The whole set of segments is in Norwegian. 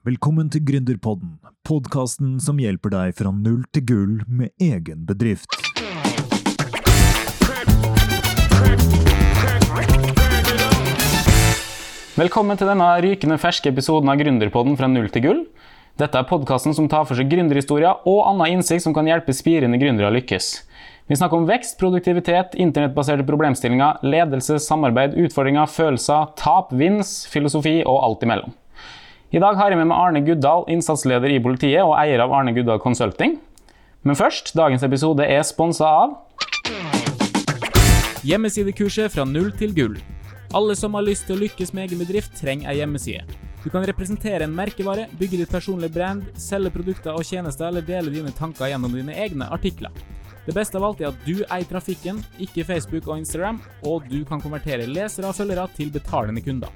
Velkommen til Gründerpodden, podkasten som hjelper deg fra null til gull med egen bedrift. Velkommen til denne rykende ferske episoden av Gründerpodden fra null til gull. Dette er podkasten som tar for seg gründerhistorier og annen innsikt som kan hjelpe spirende gründere å lykkes. Vi snakker om vekst, produktivitet, internettbaserte problemstillinger, ledelse, samarbeid, utfordringer, følelser, tap, vins, filosofi og alt imellom. I dag har jeg med meg Arne Guddal, innsatsleder i politiet og eier av Arne Guddal Consulting. Men først, dagens episode er sponsa av Hjemmesidekurset fra null til gull. Alle som har lyst til å lykkes med egen bedrift, trenger ei hjemmeside. Du kan representere en merkevare, bygge ditt personlige brand, selge produkter og tjenester eller dele dine tanker gjennom dine egne artikler. Det beste av alt er at du eier trafikken, ikke Facebook og Instagram, og du kan konvertere lesere og følgere til betalende kunder.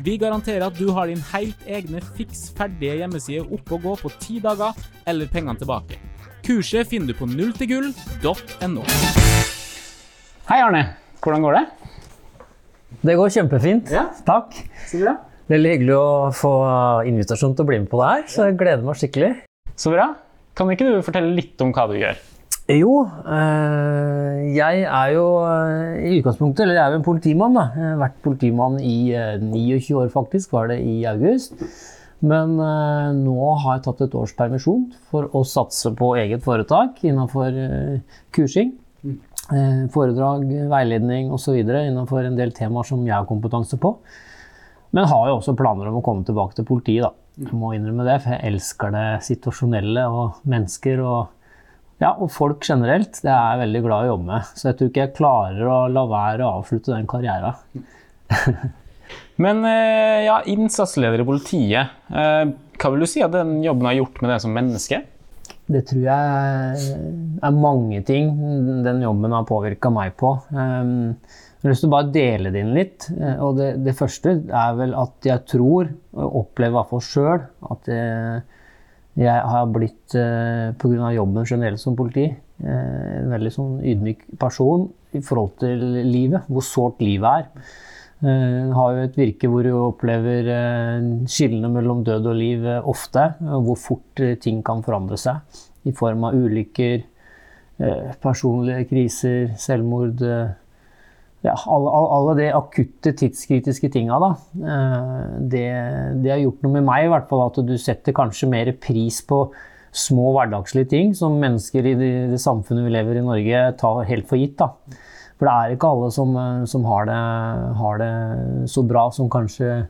Vi garanterer at du har din helt egne fiks ferdige hjemmeside oppe og gå på ti dager, eller pengene tilbake. Kurset finner du på nulltilgull.no. Hei, Arne. Hvordan går det? Det går kjempefint. Ja. Takk. Så bra. Veldig hyggelig å få invitasjon til å bli med på det her, så jeg gleder meg skikkelig. Så bra. Kan ikke du fortelle litt om hva du gjør? Jo, eh, jeg er jo eh, i utgangspunktet Eller jeg er jo en politimann, da. Jeg har vært politimann i eh, 29 år, faktisk, var det i august. Men eh, nå har jeg tatt et års permisjon for å satse på eget foretak innenfor eh, kursing. Eh, foredrag, veiledning osv. innenfor en del temaer som jeg har kompetanse på. Men har jo også planer om å komme tilbake til politiet, da. Jeg må innrømme det, for jeg elsker det situasjonelle og mennesker og, ja, og folk generelt. Det er jeg veldig glad i å jobbe med. Så jeg tror ikke jeg klarer å la være å avslutte den karrieren. Men eh, ja, innsatsleder i politiet. Eh, Hva vil du si at den jobben har gjort med deg som menneske? Det tror jeg er mange ting den jobben har påvirka meg på. Um, Jeg har lyst til å bare dele det inn litt. Eh, Og det, det første er vel at jeg tror, og opplever i hvert fall sjøl, at jeg, jeg har blitt, eh, pga. jobben generelt som politi, eh, en veldig sånn ydmyk person i forhold til livet, hvor sårt livet er. Eh, har jo et virke hvor du opplever eh, skillene mellom død og liv eh, ofte, hvor fort ting kan forandre seg i form av ulykker, personlige kriser, selvmord ja, alle, alle- de akutte, tidskritiske tinga, da. eh, Det, det har gjort noe med meg, i hvert fall. At du setter kanskje mer pris på små hverdagslige ting som mennesker i det, det samfunnet vi lever i Norge, tar helt for gitt. da. For det er ikke alle som, eh, som har, det, har det så bra som kanskje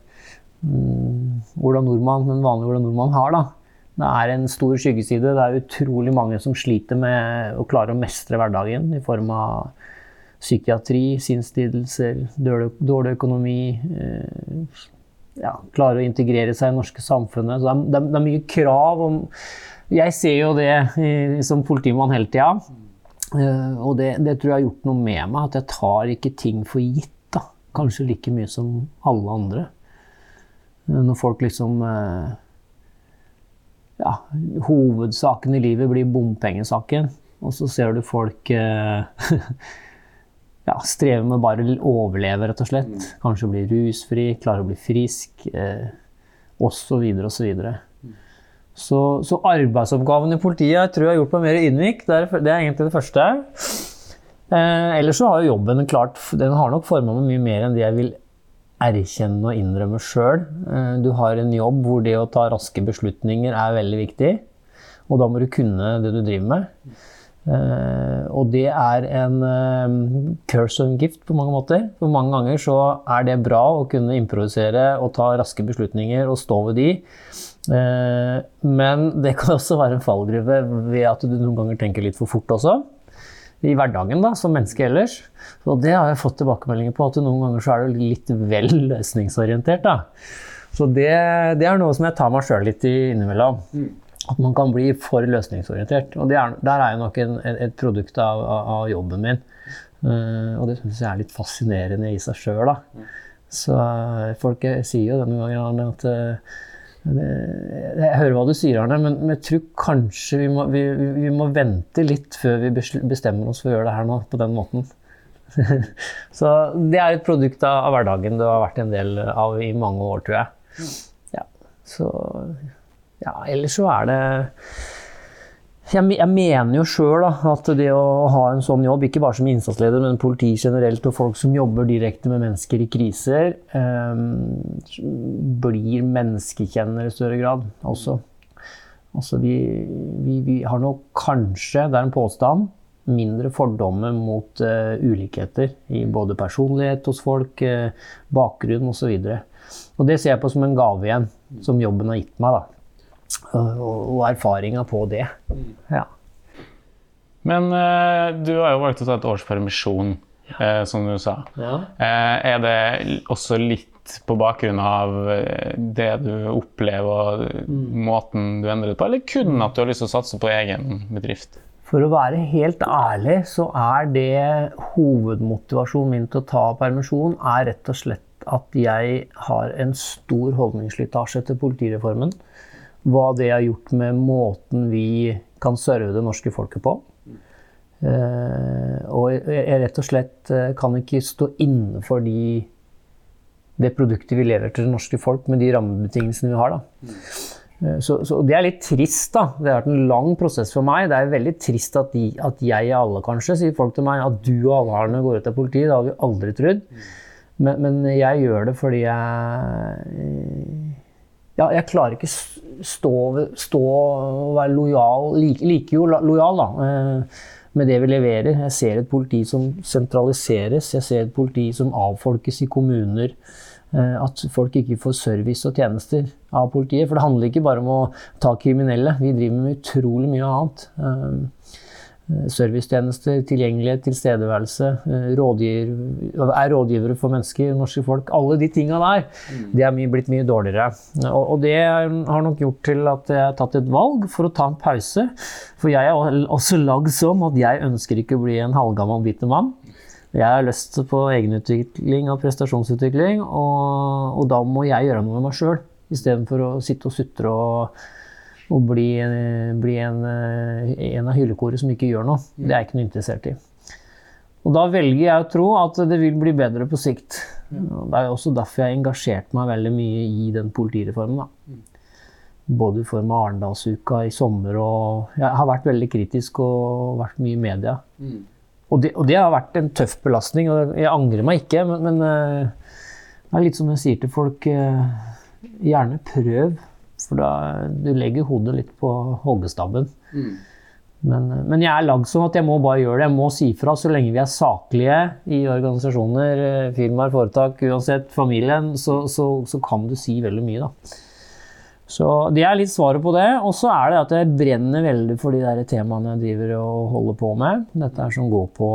mm, Ola Nordmann, den vanlig Ola Nordmann har. da. Det er en stor skyggeside. Det er utrolig mange som sliter med å klare å mestre hverdagen i form av psykiatri, sinnslidelser, dårlig, økonomi. Eh, ja, klare å integrere seg i det norske samfunnet. Så det, er, det, er, mye krav om Jeg ser jo det eh, som politimann hele tida. Eh, og det, det tror jeg har gjort noe med meg, at jeg tar ikke ting for gitt. Kanskje like mye som alle andre. Eh, Når folk liksom eh, Ja, hovedsaken i livet blir bompengesaken, og så ser du folk eh, ja, strever med bare å overleve, rett og slett. Kanskje bli rusfri, klare å bli frisk, eh, osv., osv. Så, så arbeidsoppgaven i politiet tror jeg har gjort meg mer ydmyk. Det er, det er egentlig det første. Eh, ellers så har jo jobben klart Den har nok forma meg mye mer enn det jeg vil erkjenne og innrømme sjøl. Eh, du har en jobb hvor det å ta raske beslutninger er veldig viktig. Og da må du kunne det du driver med. Eh, og det er en eh, curse en gift på mange måter. For mange ganger så er det bra å kunne improvisere og ta raske beslutninger og stå ved de. Eh, men det kan også være en fallgruve ved at du noen ganger tenker litt for fort også. I hverdagen, da, som menneske ellers. Og det har jeg fått tilbakemeldinger på, at noen ganger så er du litt vel løsningsorientert. da. Så det, det er noe som jeg tar meg sjøl litt i innimellom. At man kan bli for løsningsorientert. Og det er, der er jo nok en, et produkt av, av, jobben min. Uh, og det syns jeg er litt fascinerende i seg sjøl. Så eh, folk eh, sier jo denne gangen Arne, at uh, det, jeg hører hva du sier, Arne, men, men jeg tror kanskje vi må, vi, vi må vente litt før vi bestemmer oss for å gjøre det her nå på den måten. Så det er et produkt av, av hverdagen det har vært en del av i mange år, tror jeg. Ja. Så ja, ellers så er det jeg, mener jo sjøl at det å ha en sånn jobb, ikke bare som innsatsleder, men politi generelt og folk som jobber direkte med mennesker i kriser, eh, blir menneskekjennere i større grad også. Altså vi, vi, vi har nok kanskje, det er en påstand, mindre fordommer mot eh, ulikheter i både personlighet hos folk, uh, bakgrunn osv. Og det ser jeg på som en gave igjen, som jobben har gitt meg. da. Og, og erfaringa på det. Ja. Men eh, du har jo valgt å ta et års permisjon, eh, som du sa. Eh, er det også litt på bakgrunn av eh, det du opplever og måten du endrer det på, eller kun at du har lyst til å satse på egen bedrift? For å være helt ærlig, så er det hovedmotivasjonen min til å ta permisjon, er rett og slett at jeg har en stor holdningsslitasje til politireformen. Hva det har gjort med måten vi kan serve det norske folket på. Eh, og jeg, rett og slett eh, kan ikke stå inne for de, det produktet vi lever til det norske folk med de rammebetingelsene vi har. da. Eh, Så, så det er litt trist, da. Det har vært en lang prosess for meg. Det er veldig trist at, de, at jeg og alle, kanskje, sier folk til meg at du og alle har går ut av politiet. Det har vi aldri trodd. Men, men jeg gjør det fordi jeg Ja, jeg klarer ikke stå, stå og være lojal, like, like jo lojal, da. eh, Med det vi leverer. Jeg ser et politi som sentraliseres. Jeg ser et politi som avfolkes i kommuner. Eh, At folk ikke får service og tjenester av politiet. For det handler ikke bare om å ta kriminelle. Vi driver med utrolig mye annet. Eh, Servicetjenester, tilgjengelighet, tilstedeværelse, eh, rådgiver, er rådgivere for mennesker, norske folk. Alle de tinga der. Det er mye, blitt mye dårligere. Og, og det har nok gjort til at jeg har tatt et valg for å ta en pause. For jeg er også lagd sånn at jeg ønsker ikke å bli en halvgammel bitter mann. Jeg har lyst på egenutvikling og prestasjonsutvikling, og, og da må jeg gjøre noe med meg sjøl. Istedenfor å sitte og sutre og, og bli, bli en, en av hyllekoret som ikke gjør noe. Det er jeg ikke noe interessert i. Og da velger jeg å tro at det vil bli bedre på sikt. Og Det er også derfor jeg har engasjert meg veldig mye i den politireformen. Da. Både i form av Arendalsuka i sommer og Jeg har vært veldig kritisk og vært mye i media. Og det, og det har vært en tøff belastning, og jeg angrer meg ikke, men, men eh, det er litt som jeg sier til folk eh, Gjerne prøv, for da du legger hodet litt på hoggestabben. Men, eh, men jeg er lagd sånn at jeg må bare gjøre det. Jeg må si fra så lenge vi er saklige i organisasjoner, firmaer, foretak, uansett familien, så, så, så kan du si veldig mye, da. Så det er litt svaret på det. Og så er det at jeg brenner veldig for de der temaene jeg driver og holder på med. Dette er som går på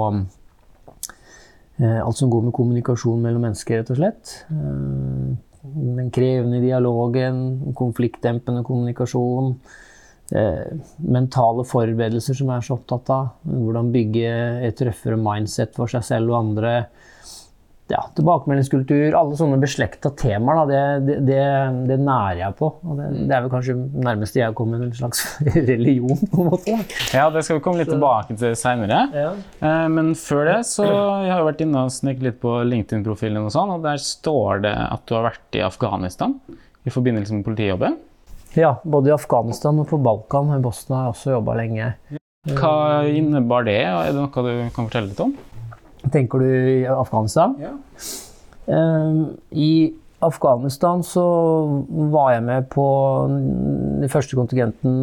eh, alt som går med kommunikasjon mellom mennesker, rett og slett. Eh, den krevende dialogen, konfliktdempende kommunikasjon. Eh, mentale forberedelser som jeg er så opptatt av. Hvordan bygge et røffere mindset for seg selv og andre. Ja, tilbakemeldingskultur, alle sånne beslekta temaer, da, det, det, det, nærer jeg på. Og det, det er vel kanskje nærmest jeg har kommet en slags religion, på en måte. da. Ja, det skal vi komme litt tilbake til seinere. Ja. Eh, Men før det så jeg har jo vært inne og sneket litt på LinkedIn-profilen, og sånn, og der står det at du har vært i Afghanistan i forbindelse med politijobben. Ja, både i Afghanistan og på Balkan. I Bosnia har jeg også jobba lenge. Hva innebar det, og er det noe du kan fortelle litt om? Tenker du i Afghanistan? Ja. Eh, I Afghanistan så var jeg med på den første kontingenten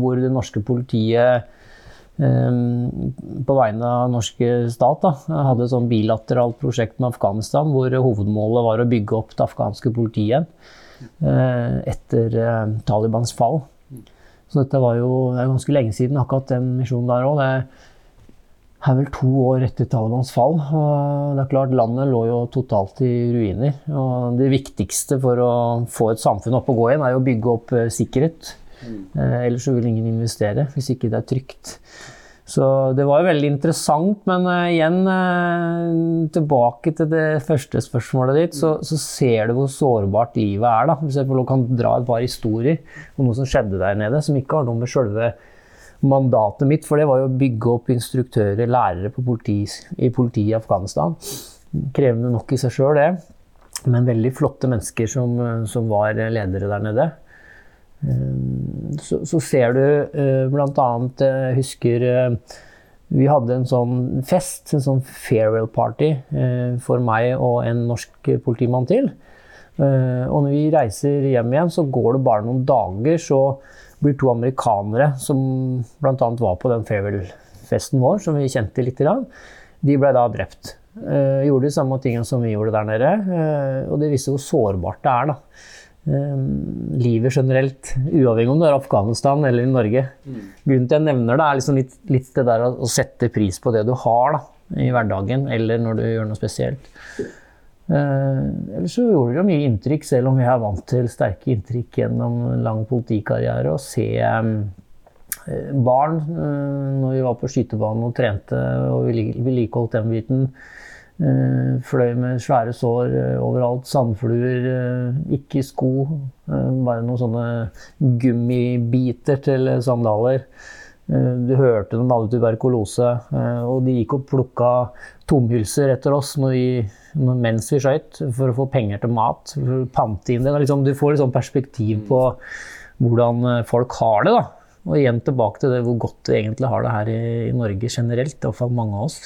hvor det norske politiet um, på vegne av norske stat da, hadde et sånn bilateralt prosjekt med Afghanistan hvor hovedmålet var å bygge opp det afghanske politiet igjen uh, etter uh, Talibans fall. Så dette var jo det ganske lenge siden, akkurat den misjonen der òg. Det er vel to år etter Talibans fall. og det er klart Landet lå jo totalt i ruiner. og Det viktigste for å få et samfunn opp og gå igjen, er jo å bygge opp eh, sikkerhet. Eh, ellers så vil ingen investere, hvis ikke det er trygt. Så det var jo veldig interessant, men uh, igjen uh, tilbake til det første spørsmålet ditt, så, så ser du hvor sårbart livet er. da. Hvis jeg kan dra et par historier om noe som skjedde der nede, som ikke har noe med sjølve mandatet mitt, for det var jo å bygge opp instruktører, lærere politi, i politiet i Afghanistan. Krevende nok i seg sjøl, det. Men veldig flotte mennesker som, som var ledere der nede. Eh, så, så ser du bl.a. blant annet Jeg husker eh, vi hadde en sånn fest, en sånn farewell party, eh, for meg og en norsk politimann til. Eh, og når vi reiser hjem igjen, så går det bare noen dager, så blir to amerikanere som bl.a. var på den farewell-festen vår, som vi kjente litt, i dag, de ble da drept. Uh, gjorde de samme tingene som vi gjorde der nede, Uh, og det viser hvor sårbart det er. da. Uh, livet generelt, uavhengig om det er Afghanistan eller i Norge. Grunnen til jeg nevner det, er liksom litt, litt det der å, å sette pris på det du har da, i hverdagen, eller når du gjør noe spesielt. Eh, ellers så gjorde det mye inntrykk, selv om jeg er vant til sterke inntrykk gjennom en lang politikarriere, å se eh, barn eh, når vi var på skytebanen og trente og vedlikeholdt den biten. Fløy med svære sår overalt. Sandfluer, ikke sko. bare noen sånne gummibiter til sandaler. Eh, du hørte de hadde tuberkulose, eh, og de gikk og plukka tomhylser etter oss når vi, mens vi skøyt, for å få penger til mat. For å pante inn det. liksom, du får litt sånn perspektiv på hvordan eh, folk har det. da. Og igjen tilbake til det hvor godt vi egentlig har det her i, i Norge generelt. Iallfall mange av oss.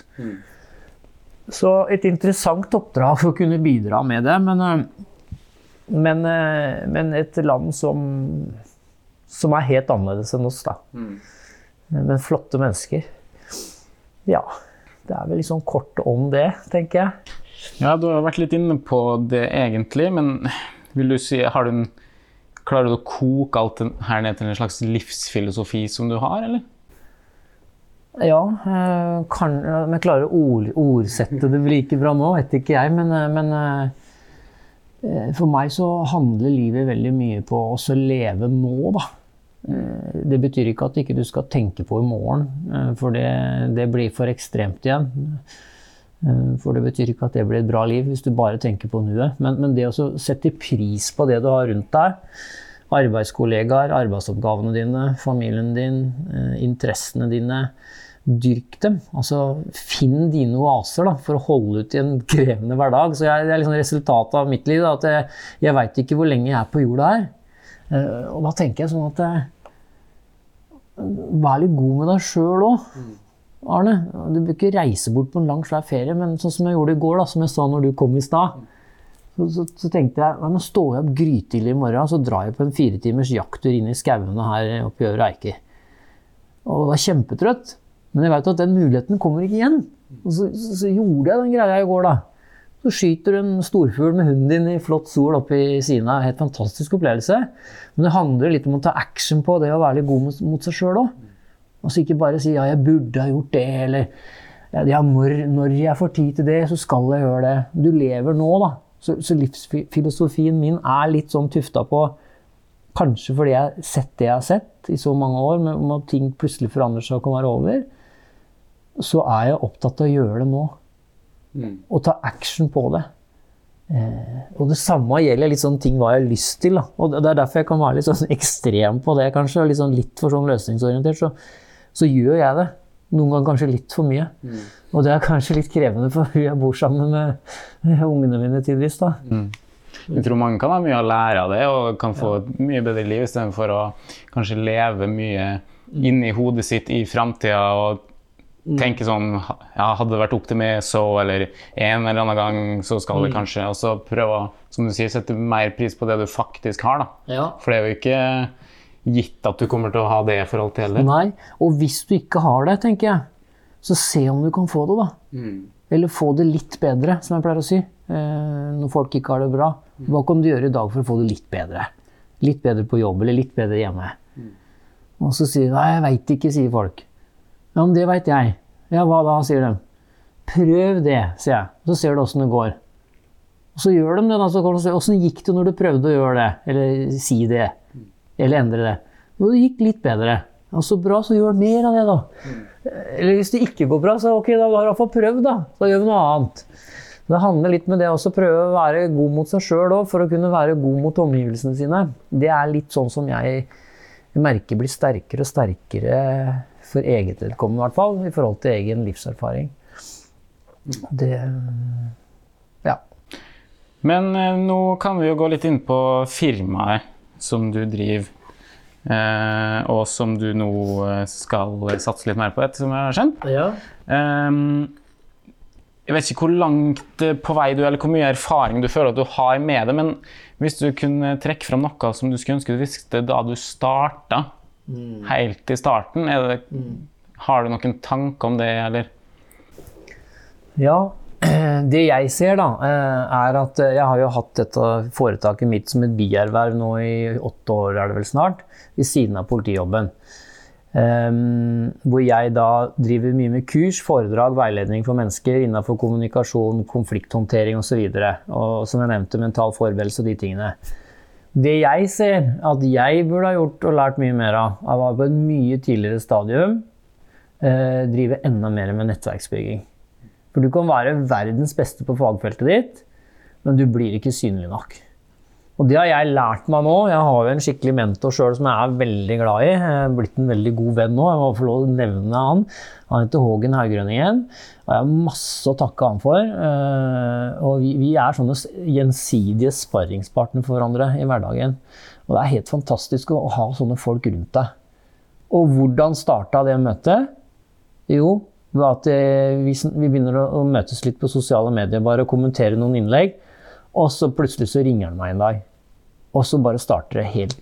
Så et interessant oppdrag for å kunne bidra med det. Men, men, men et land som, som er helt annerledes enn oss, da. Men flotte mennesker. Ja. Det er vel liksom kort om det, tenker jeg. Ja, du har vært litt inne på det egentlig, men vil du si, har du en, klarer du å koke alt her ned til en slags livsfilosofi som du har, eller? Ja, øh, kan, om jeg klarer å ord, ordsette det like bra nå, vet ikke jeg. Men, øh, men øh, for meg så handler livet veldig mye på å leve nå, da. Eh, Det betyr ikke at ikke du skal tenke på i morgen, eh, for det, det blir for ekstremt igjen. Eh, For det betyr ikke at det blir et bra liv hvis du bare tenker på nuet. Men, men det å sette pris på det du har rundt deg, arbeidskollegaer, arbeidsoppgavene dine, familien din, interessene dine, dyrk dem. Altså finn dine oaser da, for å holde ut i en krevende hverdag. Så jeg, det er liksom resultatet av mitt liv, da, at jeg, jeg veit ikke hvor lenge jeg er på jorda her. Eh, Og da tenker jeg sånn at eh, Vær litt god med deg sjøl òg. Arne, du bør ikke reise bort på en lang, svær ferie, men sånn som jeg gjorde i går, da, som jeg sa når du kom i stad. Så, så, så tenkte jeg nå står jeg opp grytidlig i morgen, så drar jeg på en fire timers jakttur inn i skauene her oppe i Øvre Eiker. Og var kjempetrøtt. Men jeg vet at den muligheten kommer ikke igjen. Og så, så gjorde jeg den greia i går, da. Så skyter du en storfugl med hunden din i flott sol oppe i Sina. Helt fantastisk opplevelse. Men det handler litt om å ta action på det å være litt god mot, mot seg sjøl òg. Altså ikke bare si 'ja, jeg burde ha gjort det', eller ja, når, 'når jeg får tid til det, så skal jeg gjøre det'. Du lever nå, da. Så, så livsfilosofien min er litt sånn tufta på Kanskje fordi jeg har sett det jeg har sett i så mange år, men om ting plutselig forandrer seg og kan være over, så er jeg opptatt av å gjøre det nå. Og ta action på det. Eh, og det samme gjelder litt sånn ting hva jeg har lyst til. Da. Og det er derfor jeg kan være litt sånn ekstrem på det, kanskje. Litt, sånn, litt for sånn løsningsorientert. Så, så gjør jeg det. Noen ganger kanskje litt for mye. Og det er kanskje litt krevende for hun jeg bor sammen med ungene mine tidvis. da. Jeg tror mange kan ha mye å lære av det og kan få et mye bedre liv istedenfor å kanskje leve mye inni hodet sitt i framtida og tenke sånn ja, Hadde det vært opp til meg, så Eller en eller annen gang, så skal det kanskje Og så prøve å, som du sier, sette mer pris på det du faktisk har, da. Ja. For det er jo ikke gitt at du kommer til å ha det for forhold til heller. Nei, og hvis du ikke har det, tenker jeg, så se om du kan få det, da. Eller få det litt bedre, som jeg pleier å si. Eh, når folk ikke har det bra. Hva kan du gjøre i dag for å få det litt bedre? Litt bedre på jobb, eller litt bedre hjemme. Og så sier de nei, jeg veit ikke, sier folk. Ja, men det veit jeg. Ja, hva da, sier de. Prøv det, sier jeg. Så ser du åssen det går. Og så gjør de det, da. Så kan du se åssen gikk det når du prøvde å gjøre det, eller si det, eller endre det. Jo, det gikk litt bedre. Ja, så bra, så gjør mer av det, da. Eller hvis det ikke går bra, så ok, da har du iallfall prøvd, da. Da gjør vi noe annet. Det handler litt med det å prøve å være god mot seg sjøl òg, for å kunne være god mot omgivelsene sine. Det er litt sånn som jeg merker blir sterkere og sterkere for eget vedkommende, i hvert fall, i forhold til egen livserfaring. Det Ja. Men eh, nå kan vi jo gå litt inn på firmaet som du driver. eh, og som du nå eh, skal satse litt mer på, etter som jeg har skjønt. Ja. Ehm, jeg vet ikke hvor langt på vei du eller hvor mye erfaring du føler at du har med det, men hvis du kunne trekke fram noe som du skulle ønske du visste da du starta, helt i starten, er det, har du noen tanker om det, eller? Ja, det jeg ser da, eh, er at jeg har jo hatt dette foretaket mitt som et bierverv nå i åtte år, er det vel snart, ved siden av politijobben. Um, hvor jeg da driver mye med kurs, foredrag, veiledning for mennesker innenfor kommunikasjon, konflikthåndtering osv. Og, så og som jeg nevnte, mental forberedelse og de tingene. Det jeg ser at jeg burde ha gjort og lært mye mer av, var på et mye tidligere stadium eh, drive enda mer med nettverksbygging. For du kan være verdens beste på fagfeltet ditt, men du blir ikke synlig nok. Og det har jeg lært meg nå. Jeg har jo en skikkelig mentor sjøl som jeg er veldig glad i. Jeg er blitt en veldig god venn nå. Jeg må få lov å nevne han. Han heter Hågen Haugrønningen. Og jeg har masse å takke han for. Eh, og vi, er sånne gjensidige sparringspartnere for hverandre i hverdagen. Og det er helt fantastisk å ha sånne folk rundt deg. Og hvordan starta det møtet? Jo, ved at eh, vi, begynner å, møtes litt på sosiale medier bare kommentere noen innlegg. Og så plutselig så ringer han meg en dag. Og så bare starter det helt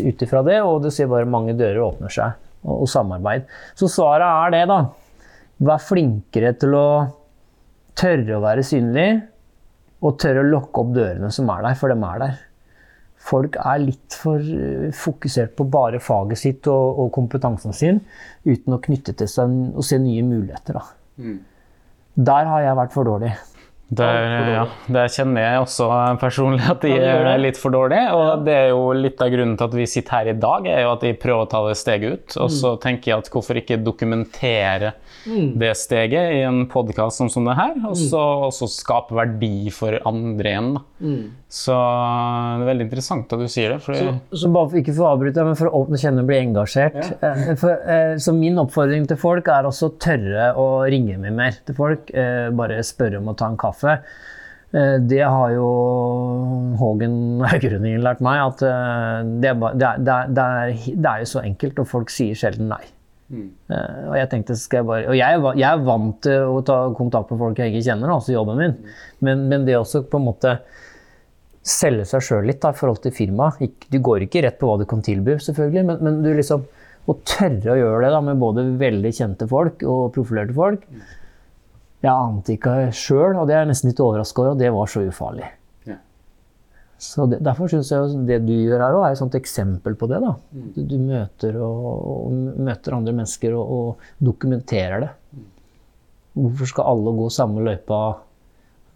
ut ifra det, og du ser bare mange dører åpner seg. Og, og samarbeid. Så svaret er det, da. Vær flinkere til å tørre å være synlig, og tørre å lukke opp dørene som er der, for dem er der. Folk er litt for eh, fokusert på bare faget sitt og, og kompetansen sin, uten å knytte til seg og se nye muligheter. Da. Der har jeg vært for dårlig. Der, ja, det kjenner jeg også personlig at de Ja, er litt for dårlige. Og det er jo litt av grunnen til at vi sitter her i dag, er jo at de prøver å ta det steget ut. Og så Mm. tenker jeg at hvorfor ikke dokumentere det steget i en podkast som, som det her, og Mm. så også skape verdi for andre igjen. Da. Så det er veldig interessant at du sier det. Så, så bare for, ikke for å avbryte, men for å åpne kjenne og bli engasjert. Ja. For, eh, så min oppfordring til folk er også å tørre å ringe meg mer til folk. Eh, bare spørre om å ta en kaffe. Eh, det har jo Hågen Haugrønningen lært meg, at eh, det, er, det, er, det, er, det, er, jo så enkelt, og folk sier sjelden nei. Mm. og jeg tenkte, skal jeg bare Og jeg, jeg er vant til å ta kontakt med folk jeg ikke kjenner, altså jobben min. Men, men det også på en måte selge seg sjøl litt da, i forhold til firmaet. Du går ikke rett på hva du kan tilby, selvfølgelig, men, men du liksom å tørre å gjøre det da, med både veldig kjente folk og profilerte folk Jeg ante ikke sjøl, og det er jeg nesten litt overraska over, og det var så ufarlig. Ja. Så det, Derfor syns jeg det du gjør her òg, er et sånt eksempel på det. da. Du, du møter, og, og møter andre mennesker og, og dokumenterer det. Hvorfor skal alle gå samme løypa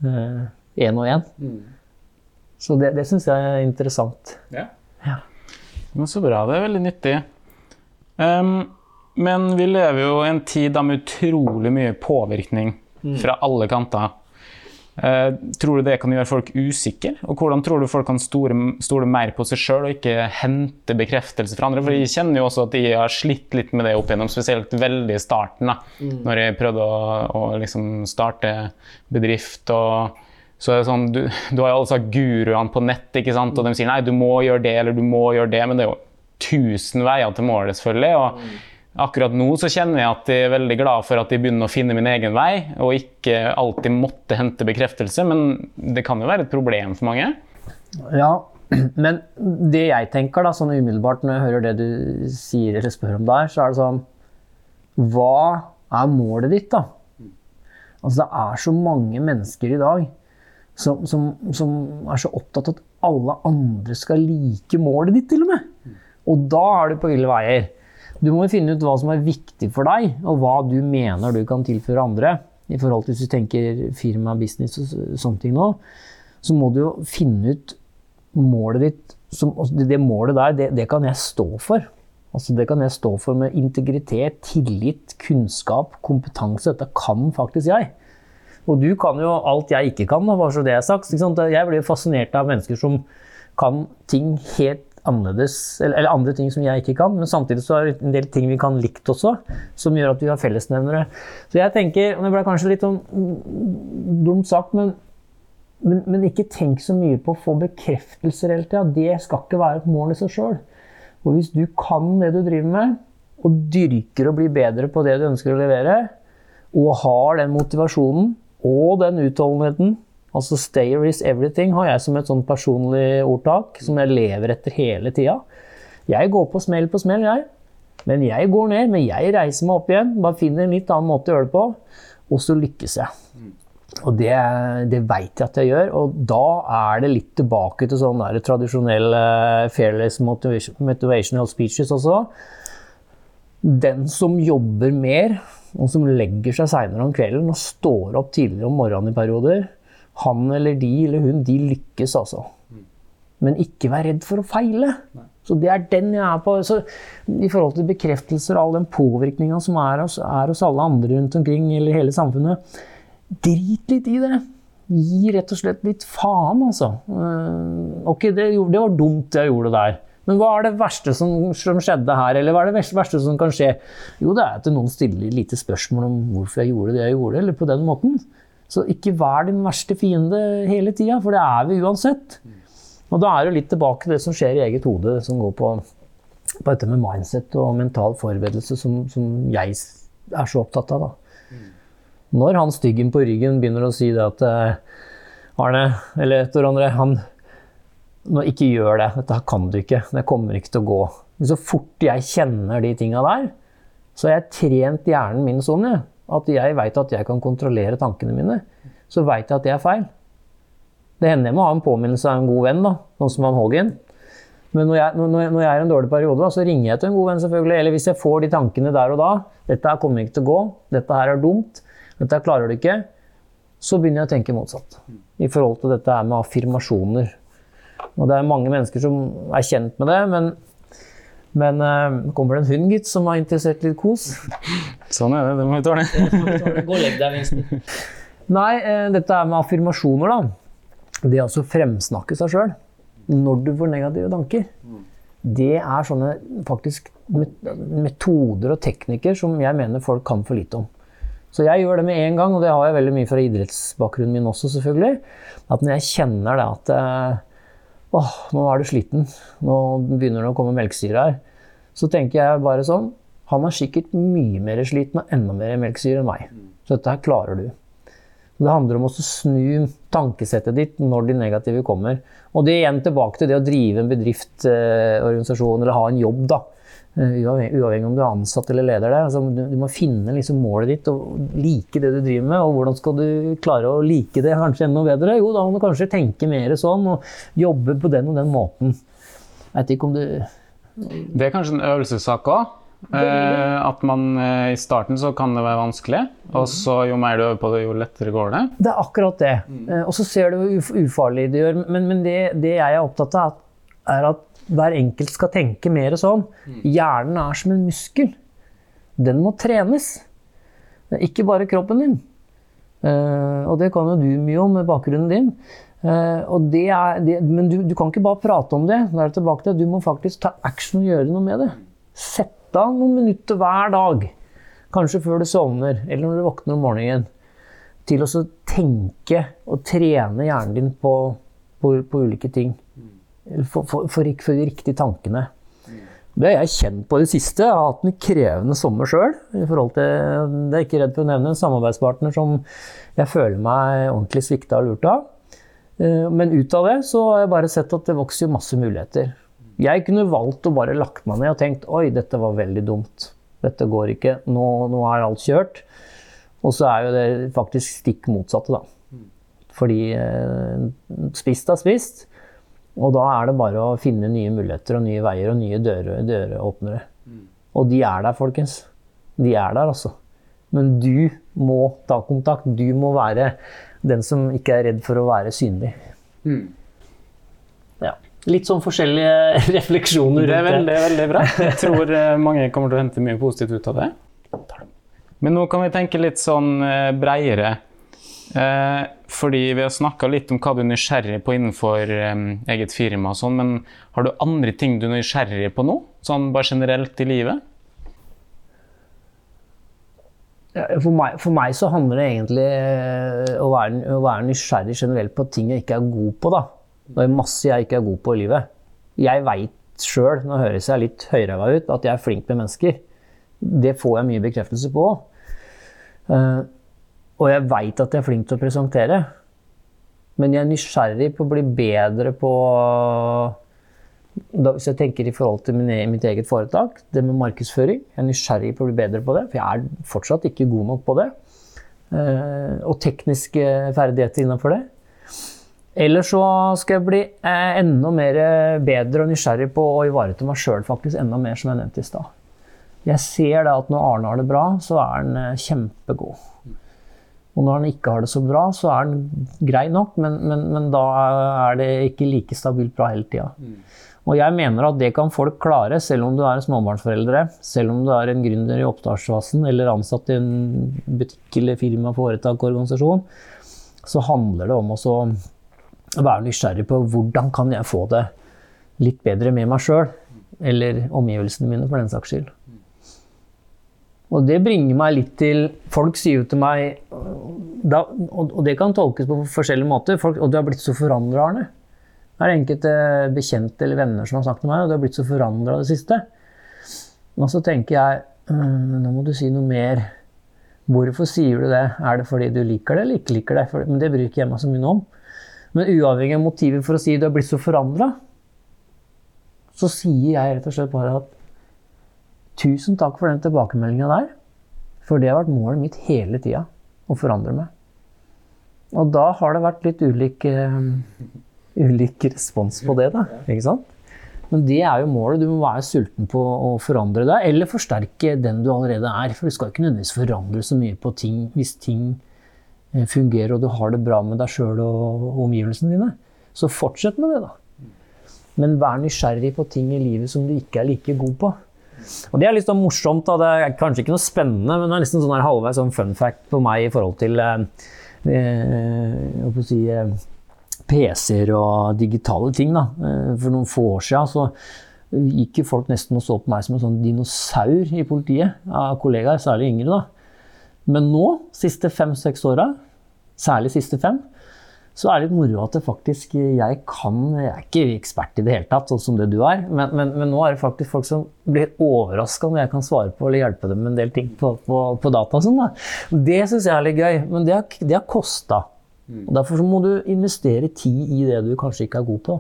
én og én? Så det, det syns jeg er interessant. Ja. Ja. Men så bra. Det er veldig nyttig. Um, men vi lever jo i en tid da med utrolig mye påvirkning fra alle kanter. Eh, tror du det kan gjøre folk usikre? Og hvordan tror du folk kan stole, stole mer på seg sjøl og ikke hente bekreftelse fra andre? For jeg kjenner jo også at jeg har slitt litt med det opp igjennom, spesielt veldig i starten. da, Når jeg prøvde å, å liksom starte bedrift. og så er det sånn, du, du har jo alle disse guruene på nett, ikke sant? og de sier nei, du må gjøre det eller du må gjøre det, men det er jo tusen veier til målet, selvfølgelig. og Akkurat nå så kjenner jeg at jeg er veldig glad for at jeg begynner å finne min egen vei, og ikke alltid måtte hente bekreftelse, men det kan jo være et problem for mange. Ja, men det jeg tenker da, sånn umiddelbart når jeg hører det du sier eller spør om der, så er det sånn Hva er målet ditt, da? Altså, det er så mange mennesker i dag som, som, som er så opptatt av at alle andre skal like målet ditt, til og med. Og da er du på ville veier. Du må jo finne ut hva som er viktig for deg, og hva du mener du kan tilføre andre. I forhold til hvis du tenker firma, business og sånne ting nå, så må du jo finne ut målet ditt som, altså det, målet der, det, det kan jeg stå for. Altså det kan jeg stå for med integritet, tillit, kunnskap, kompetanse. Dette kan faktisk jeg. Og du kan jo alt jeg ikke kan, da, bare så det er sagt. Jeg blir fascinert av mennesker som kan ting helt annerledes, eller, eller andre ting som jeg ikke kan, men samtidig så er det en del ting vi kan likt også, som gjør at vi har fellesnevnere. Så jeg tenker, og det ble kanskje litt sånn dumt sagt, men men, men ikke tenk så mye på å få bekreftelser hele tida. Det skal ikke være et mål i seg sjøl. Hvis du kan det du driver med, og dyrker å bli bedre på det du ønsker å levere, og har den motivasjonen og den utholdenheten Altså 'stayer is everything' har jeg som et sånn personlig ordtak som jeg lever etter hele tida. Jeg går på smell på smell, jeg. Men jeg går ned, men jeg reiser meg opp igjen. Bare finner en litt annen måte å gjøre det på, og så lykkes jeg. Og det, det veit jeg at jeg gjør, og da er det litt tilbake til sånn der tradisjonell uh, fairless motivation, motivational speeches også. Den som jobber mer, og som legger seg seinere om kvelden og står opp tidligere om morgenen i perioder, han eller de eller hun, de lykkes altså. Men ikke vær redd for å feile. Så det er den jeg er på. Så I forhold til bekreftelser og all den påvirkninga som er hos, er hos alle andre rundt omkring, eller hele samfunnet, drit litt i det. Gi rett og slett litt faen, altså. Uh, ok, det, det, var dumt jeg gjorde det der. Men hva er det verste som, som, skjedde her, eller hva er det verste som kan skje? Jo, det er at noen stiller lite spørsmål om hvorfor jeg gjorde det jeg gjorde, eller på den måten. Så ikke vær din verste fiende hele tida, for det er vi uansett. Og da er det litt tilbake til det som skjer i eget hode, som går på, på dette med mindset og mental forberedelse, som, som jeg er så opptatt av. Da. Når han styggen på ryggen begynner å si det at eh, Arne, eller Tor André, han nå ikke gjør det. Dette kan du ikke. Det kommer ikke til å gå. Men så fort jeg kjenner de tinga der, så har jeg trent hjernen min sånn. Jeg at jeg veit at jeg kan kontrollere tankene mine, så veit jeg at det er feil. Det hender jeg må ha en påminnelse av en god venn, da, sånn som han Hågen. Men når jeg, når, når jeg, er i en dårlig periode, da, så ringer jeg til en god venn, selvfølgelig. Eller hvis jeg får de tankene der og da. 'Dette her kommer ikke til å gå. Dette her er dumt. Dette her klarer du ikke.' Så begynner jeg å tenke motsatt. I forhold til dette her med affirmasjoner. Og det er mange mennesker som er kjent med det, men men uh, kommer det en hund, gitt, som er interessert i litt kos? Sånn er det. Det må vi tåle. Gå og legg deg, minst. Nei, uh, dette er med affirmasjoner, da. Det å altså fremsnakke seg sjøl når du får negative tanker. Det er sånne faktisk metoder og teknikker som jeg mener folk kan for lite om. Så jeg gjør det med en gang, og det har jeg veldig mye fra idrettsbakgrunnen min også, selvfølgelig. At når jeg kjenner det at uh, åh, nå er du sliten, nå begynner det å komme melkesyre her. Så tenker jeg bare sånn Han er sikkert mye mer sliten og enda mer melkesyre enn meg. Så dette her klarer du. Det handler om å snu tankesettet ditt når de negative kommer. Og det er igjen tilbake til det å drive en bedrift, eh, organisasjon eller ha en jobb. da. Eh, uavhengig om du er ansatt eller leder der. Altså, du, du, må finne liksom målet ditt og like det du driver med. Og hvordan skal du klare å like det kanskje enda bedre? Jo, da må du kanskje tenke mer sånn og jobbe på den og den måten. Jeg vet ikke om du Det er kanskje en øvelsessak òg? Eh, at man eh, I starten så kan det være vanskelig, og så jo mer du øver på det, jo lettere går det. Det er akkurat det. Eh, og så ser du hvor ufarlig det gjør. Men, men det, det, jeg er opptatt av, er at hver enkelt skal tenke mer sånn. Hjernen er som en muskel. Den må trenes. Ikke bare kroppen din. Uh, og det kan jo du mye om med bakgrunnen din. Uh, det er, det, men du, du, kan ikke bare prate om det. Er det Du må faktisk ta action og gjøre noe med det. Sett av noen minutter hver dag, kanskje før du sovner, eller når du våkner om morgenen, til å tenke og trene hjernen din på, på, på ulike ting for, for, for, for de riktige tankene. Det har jeg kjent på i det siste. Jeg har hatt en krevende sommer sjøl. Det er ikke redd for å nevne en samarbeidspartner som jeg føler meg ordentlig svikta og lurt av. Eh, men ut av det så har jeg bare sett at det vokser masse muligheter. Jeg kunne valgt å bare lagt meg ned og tenkt oi, dette var veldig dumt. Dette går ikke. Nå, nå er alt kjørt. Og så er jo det faktisk stikk motsatte, da. Fordi eh, spist er spist. Og da er det bare å finne nye muligheter og nye veier og nye døråpnere. Mm. Og de er der, folkens. De er der, altså. Men du må ta kontakt. Du må være den som ikke er redd for å være synlig. Mm. Ja. Litt sånn forskjellige refleksjoner. Det er veldig, veldig bra. Jeg tror eh, mange kommer til å hente mye positivt ut av det. Men nå kan vi tenke litt sånn eh, breiere. Eh, fordi vi har snakka litt om hva du er nysgjerrig på innenfor eh, eget firma og sånn, men har du andre ting du er nysgjerrig på nå? Sånn bare generelt i livet? For meg, for meg, så handler det egentlig eh, å være, å være, nysgjerrig generelt på ting jeg ikke er god på. da. Det er masse jeg ikke er god på i livet. Jeg veit sjøl, nå høres jeg litt høyræva ut, at jeg er flink med mennesker. Det får jeg mye bekreftelse på. Eh, og jeg veit at jeg er flink til å presentere. Men jeg er nysgjerrig på å bli bedre på da, Hvis jeg tenker i forhold til min, mitt eget foretak, det med markedsføring. Jeg er nysgjerrig på å bli bedre på det, for jeg er fortsatt ikke god nok på det. Eh, og tekniske ferdigheter innenfor det. Eller så skal jeg bli eh, enda mer bedre og nysgjerrig på å ivareta meg sjøl faktisk enda mer, som jeg nevnte i stad. Jeg ser da at når Arne har det bra, så er han eh, kjempegod. Og når han ikke har det så bra, så er han grei nok, men, men, men da er det ikke like stabilt bra hele tida. Og jeg mener at det kan folk klare, selv om du er en småbarnsforeldre, selv om du er en gründer i oppstartsfasen eller ansatt i en butikk eller firma, foretak, organisasjon. Så handler det om å være nysgjerrig på hvordan kan jeg få det litt bedre med meg sjøl, eller omgivelsene mine, for den saks skyld. Og det bringer meg litt til Folk sier jo til meg da, Og det kan tolkes på forskjellige måter. Folk, og du har blitt så forandra, Arne. Det er enkelte bekjente eller venner som har sagt til meg og du har blitt så forandra det siste. Og så tenker jeg «Øh, nå må du si noe mer. Hvorfor sier du det? Er det fordi du liker det eller ikke liker det? Men det bryr ikke jeg meg så mye om. Men uavhengig av motivet for å si du har blitt så forandra, så sier jeg rett og slett bare at tusen takk for den tilbakemeldinga der. For det har vært målet mitt hele tida. Å forandre meg. Og da har det vært litt ulik, uh, ulik respons på det, da. Ikke sant? Men det er jo målet. Du må være sulten på å forandre deg, eller forsterke den du allerede er. For du skal ikke nødvendigvis forandre så mye på ting hvis ting eh, fungerer og du har det bra med deg sjøl og omgivelsene dine. Så fortsett med det, da. Men vær nysgjerrig på ting i livet som du ikke er like god på. Og det er litt sånn morsomt. Da. Det er kanskje ikke noe spennende, men det er nesten sånn halvveis sånn fun fact på meg i forhold til eh, eh, si, eh, PC-er og digitale ting. Da. Eh, for noen få år siden så gikk folk nesten og så på meg som en sånn dinosaur i politiet. Av kollegaer, særlig yngre. da. Men nå, siste fem-seks åra, særlig siste fem, så er det litt moro at det faktisk jeg kan Jeg er ikke ekspert i det hele tatt, sånn som det du er, men, men, men nå er det faktisk folk som blir overraska når jeg kan svare på eller hjelpe dem med en del ting på, på, på data. Sånn, da. Det syns jeg er litt gøy, men det har, det har kosta. Mm. Derfor må du investere tid i det du kanskje ikke er god på.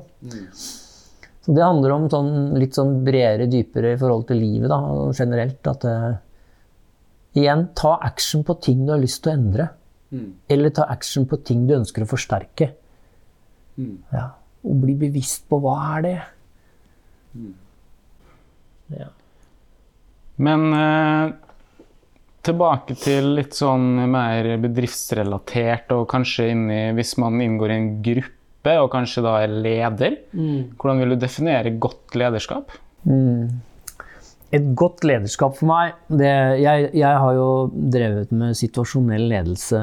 Så det handler om sånn, litt sånn bredere, dypere i forhold til livet da, generelt. At eh, igjen, ta action på ting du har lyst til å endre. Eller ta action på ting du ønsker å forsterke. Ja. Og bli bevisst på hva er det ja. Men eh, tilbake til litt sånn mer bedriftsrelatert, og kanskje inni, hvis man inngår i en gruppe og kanskje da er leder. Hvordan vil du definere godt lederskap? Et godt lederskap for meg det, jeg, jeg har jo drevet med situasjonell ledelse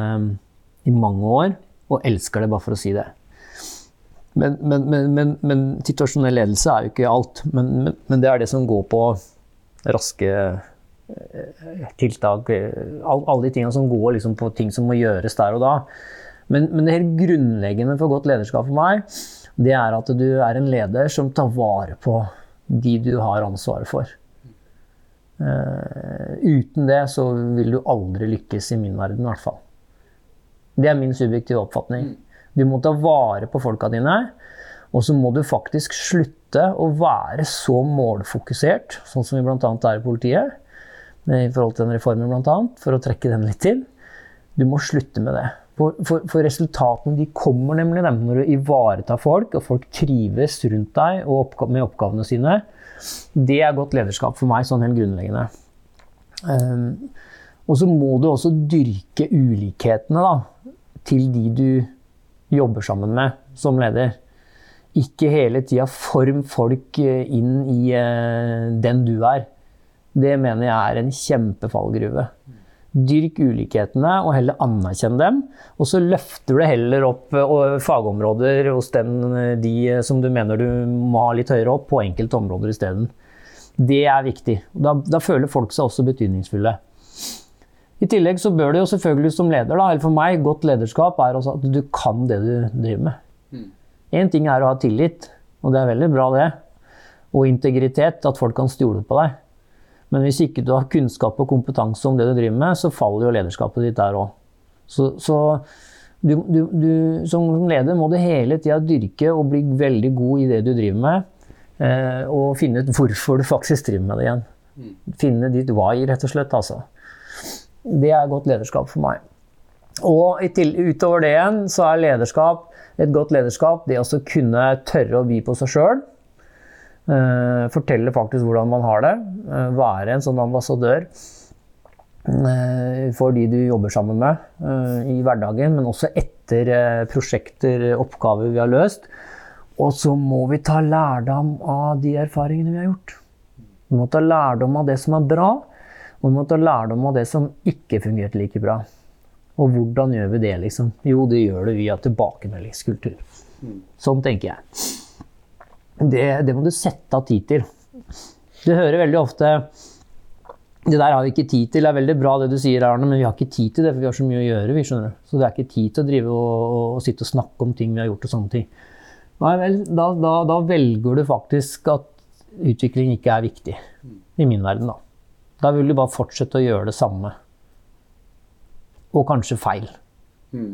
i mange år, og elsker det, bare for å si det. Men, men, men, men, situasjonell ledelse er jo ikke alt. Men, men, det er det som går på raske eh, tiltak. eh, all- Alle de tingene som går liksom på ting som må gjøres der og da. Men, men det helt grunnleggende for godt lederskap for meg, det er at du er en leder som tar vare på de du har ansvaret for. Eh, uten det så vil du aldri lykkes i min verden, i hvert fall. Det er min subjektive oppfatning. Du må ta vare på folka dine, og så må du faktisk slutte å være så målfokusert, sånn som vi bl.a. er i politiet, eh, i forhold til den reformen bl.a., for å trekke den litt til. Du må slutte med det. For, for, for resultatene de kommer nemlig dem, når du ivaretar folk, og folk trives rundt deg og oppga med oppgavene sine. Det er godt lederskap for meg, sånn helt grunnleggende. Um, og så må du også dyrke ulikhetene da, til de du jobber sammen med som leder. Ikke hele tida form folk eh, inn i eh, den du er. Det mener jeg er en kjempefallgruve. Dyrk ulikhetene og heller anerkjenn dem. Og så løfter du heller opp eh, fagområder hos den, eh, de eh, som du mener du må ha litt høyere opp, på enkelte områder isteden. Det er viktig. Da, da føler folk seg også betydningsfulle. I tillegg så bør du jo selvfølgelig som leder, da, eller for meg, godt lederskap er også at du kan det du driver med. Én ting er å ha tillit, og det er veldig bra det. og integritet, at folk kan stole på deg. Men hvis ikke du har kunnskap og kompetanse om det du driver med, så faller jo lederskapet ditt der òg. Så, så du, du, du, som leder må du hele tida dyrke og bli veldig god i det du driver med. Eh, og finne ut hvorfor du faktisk driver med det igjen. Finne ditt why, rett og slett. Altså. Det er godt lederskap for meg. Og til, utover det igjen, så er lederskap, et godt lederskap det å kunne tørre å by på seg sjøl. Uh, fortelle faktisk hvordan man har det. Uh, være en sånn ambassadør uh, for de du jobber sammen med i hverdagen, men også etter prosjekter, oppgaver vi har løst. Og så må vi ta lærdom av de erfaringene vi har gjort. Vi må ta lærdom av det som er bra, og vi må ta lærdom av det som ikke fungerte like bra. Og hvordan gjør vi det, liksom? Jo, det gjør det via tilbakemeldingskultur. Sånn tenker jeg. Det, det, må du sette av tid til. Du hører veldig ofte det der har vi ikke tid til. Det er veldig bra det du sier, Arne, men vi har ikke tid til det, for vi har så mye å gjøre. vi skjønner. Så det er ikke tid til å drive og, og, og sitte og snakke om ting vi har gjort og sånne ting. Nei vel, da, da, da, velger du faktisk at utvikling ikke er viktig. I min verden, da. Da vil du bare fortsette å gjøre det samme. Og kanskje feil. Mm.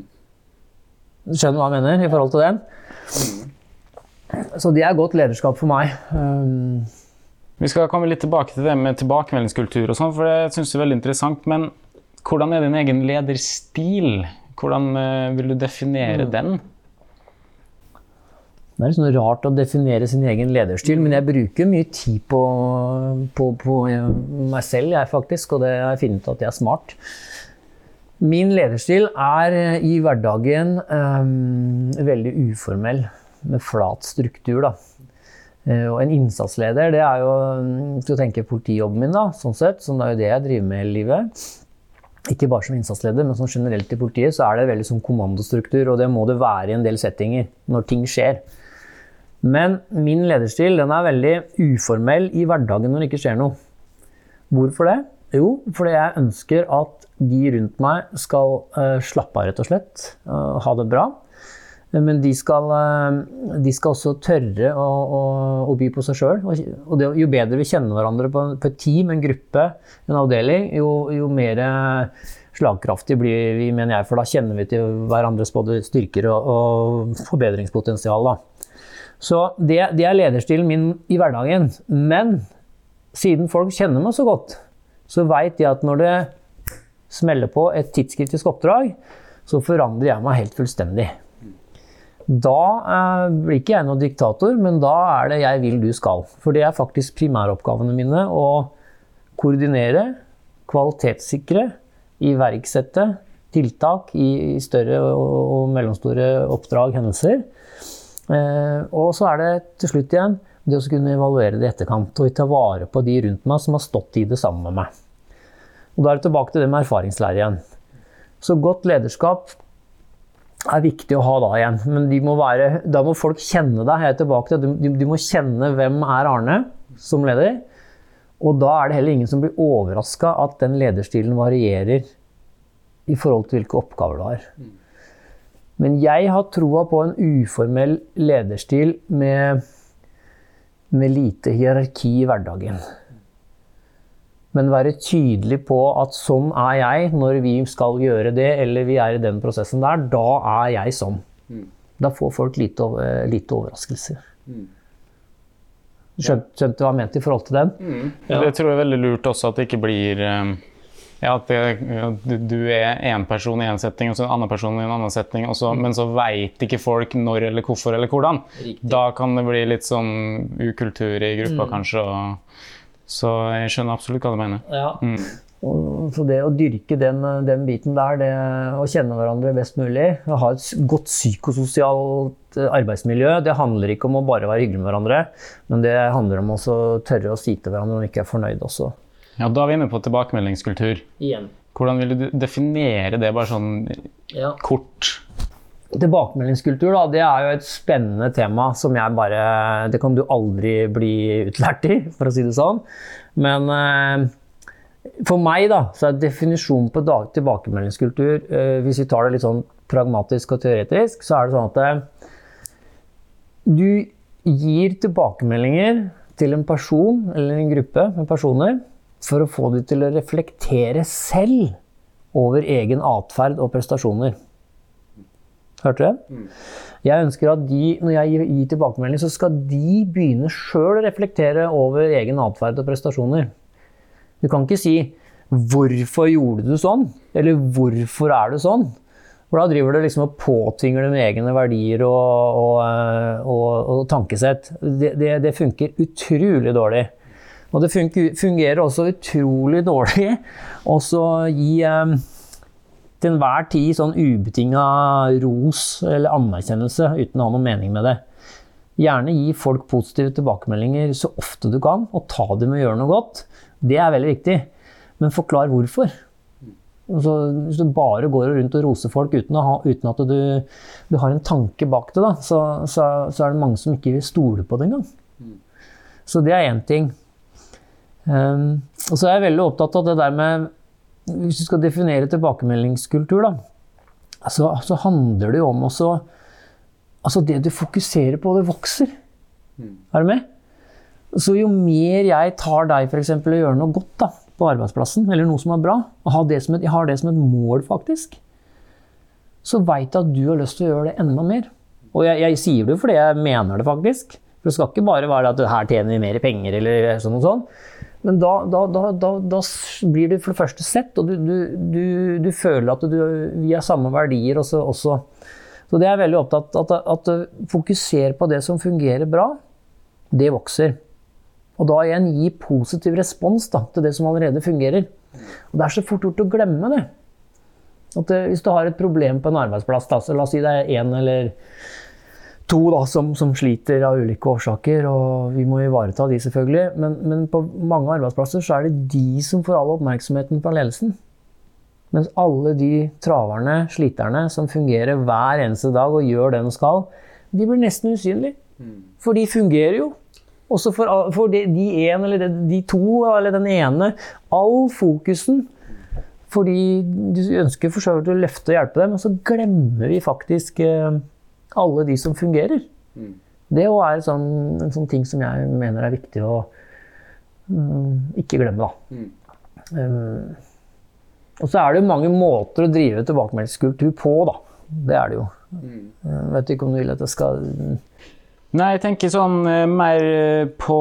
Skjønner du hva jeg mener i forhold til den? Så det er godt lederskap for meg. Um, vi skal komme litt tilbake til det med tilbakemeldingskultur, og sånn, for det syns jeg er veldig interessant. Men hvordan er din egen lederstil? Hvordan uh, vil du definere mm. den? Det er litt sånn rart å definere sin egen lederstil, men jeg bruker mye tid på, på, på meg selv, jeg faktisk, og det har jeg funnet ut at jeg er smart. Min lederstil er i hverdagen um, veldig uformell med flat struktur. Da. Eh, og en innsatsleder, det er jo Skal du tenke politijobben min, da, sånn sett, som det er jo det jeg driver med hele livet. Ikke bare som innsatsleder, men som generelt i politiet så er det veldig sånn kommandostruktur, og det må det være i en del settinger når ting skjer. Men min lederstil den er veldig uformell i hverdagen når det ikke skjer noe. Hvorfor det? Jo, fordi jeg ønsker at de rundt meg skal uh, slappe av, rett og slett. Uh, ha det bra. Men de skal, eh, de skal også tørre å, å, å, by på seg sjøl. Og det, jo bedre vi kjenner hverandre på, på, et team, en gruppe, en avdeling, jo, jo mer slagkraftig blir vi, mener jeg. For da kjenner vi til hverandres både styrker og, og forbedringspotensial. Da. Så det, det er lederstilen min i hverdagen. Men siden folk kjenner meg så godt, så veit de at når det smeller på et tidskritisk oppdrag, så forandrer jeg meg helt fullstendig. Da eh, blir ikke jeg noen diktator, men da er det 'jeg vil, du skal'. For det er faktisk primæroppgavene mine å koordinere, kvalitetssikre, iverksette tiltak i større og mellomstore oppdrag, hendelser. Eh, og så er det til slutt igjen det å kunne evaluere det i etterkant og ta vare på de rundt meg som har stått i det sammen med meg. Og Da er det tilbake til det med erfaringslære igjen. Så godt lederskap er viktig å ha da igjen. Men må være, da må folk kjenne deg. Jeg er tilbake til de, de må kjenne hvem er Arne som leder. Og da er det heller ingen som blir overraska at den lederstilen varierer i forhold til hvilke oppgaver du har. Men jeg har troa på en uformell lederstil med, med lite hierarki i hverdagen men være tydelig på at sånn er jeg når vi skal gjøre det, eller vi er i den prosessen der. Da er jeg sånn. Mm. Da får folk lite, lite overraskelser. Mm. Skjønte, skjønte hva jeg mente i forhold til den? Mm. Ja. Det tror jeg er veldig lurt også, at det ikke blir eh, ja, at det, du er én person i én setting, og så en annen person i en annen setting, så, mm. men så veit ikke folk når eller hvorfor eller hvordan. Riktig. Da kan det bli litt sånn ukultur i gruppa, mm. kanskje. og så jeg skjønner absolutt hva du mener. Ja. Mm. så det å dyrke den, den biten der, det å kjenne hverandre best mulig, å ha et godt psykososialt eh, arbeidsmiljø, det handler ikke om å bare være hyggelig med hverandre, men det handler om å tørre å si til hverandre når man ikke er fornøyd også. Ja, Da er vi inne på tilbakemeldingskultur. Igjen. Hvordan vil du definere det bare sånn ja. kort? Tilbakemeldingskultur da, det er jo et spennende tema som jeg bare Det kan du aldri bli utlært i, for å si det sånn. Men eh, for meg da, så er definisjonen på tilbakemeldingskultur eh, Hvis vi tar det litt sånn pragmatisk og teoretisk, så er det sånn at eh, du gir tilbakemeldinger til en person eller en gruppe med personer for å få dem til å reflektere selv over egen atferd og prestasjoner. Hørte du det? Jeg ønsker at de, når jeg gir, tilbakemelding, så skal de begynne sjøl å reflektere over egen atferd og prestasjoner. Du kan ikke si 'hvorfor gjorde du sånn?' eller 'hvorfor er du sånn?' For da driver du liksom og påtvinger dem egne verdier og, og, eh, og, og tankesett. Det, det, det, funker utrolig dårlig. Og det fungerer også utrolig dårlig å gi eh, til enhver tid sånn ubetinga ros eller anerkjennelse uten å ha noen mening med det. Gjerne gi folk positive tilbakemeldinger så ofte du kan, og ta dem med å gjøre noe godt. Det er veldig viktig. Men forklar hvorfor. Altså, hvis du bare går rundt og roser folk uten, ha, uten at du, du, har en tanke bak det, da, så, så, så, er det mange som ikke vil stole på det engang. Så det er én ting. Um, og så er jeg veldig opptatt av det der med Hvis du skal definere tilbakemeldingskultur, da, så, så handler det jo om også Altså, det du fokuserer på, det vokser. Mm. Er du med? Så jo mer jeg tar deg for eksempel, og gjør noe godt, da, på arbeidsplassen, eller noe som er bra, og har det som et, jeg har det som et mål, faktisk, så veit jeg at du har lyst til å gjøre det enda mer. Og jeg, jeg sier det jo fordi jeg mener det, faktisk. For det skal ikke bare være at her tjener vi mer penger, eller sånn og sånn. Men da, da, da, da, blir du for det første sett, og du, du, du, du føler at vi har samme verdier også. også. Så det er jeg veldig opptatt av. At, at fokuser på det som fungerer bra. Det vokser. Og da igjen gi positiv respons da, til det som allerede fungerer. Og Det er så fort gjort å glemme det. At Hvis du har et problem på en arbeidsplass, da, så la oss si det er én eller to da, som, som, sliter av ulike årsaker, og vi må ivareta de selvfølgelig. Men, men, på mange arbeidsplasser så er det de som får all oppmerksomheten fra ledelsen. Mens alle de traverne, sliterne, som fungerer hver eneste dag og gjør det de skal, de blir nesten usynlige. For de fungerer jo. Også for, for de, de en eller de, de, to eller den ene. All fokusen. Fordi du ønsker for å løfte og hjelpe dem, og så glemmer vi faktisk eh, alle de som fungerer. Mm. Det er sånn, en sånn ting som jeg mener er viktig å mm, ikke glemme, da. Mm. Um, og så er det jo mange måter å drive tilbakemeldingskultur på, da. Det er det jo. Mm. Jeg vet ikke om du vil at jeg skal Nei, jeg tenker sånn eh, mer eh, på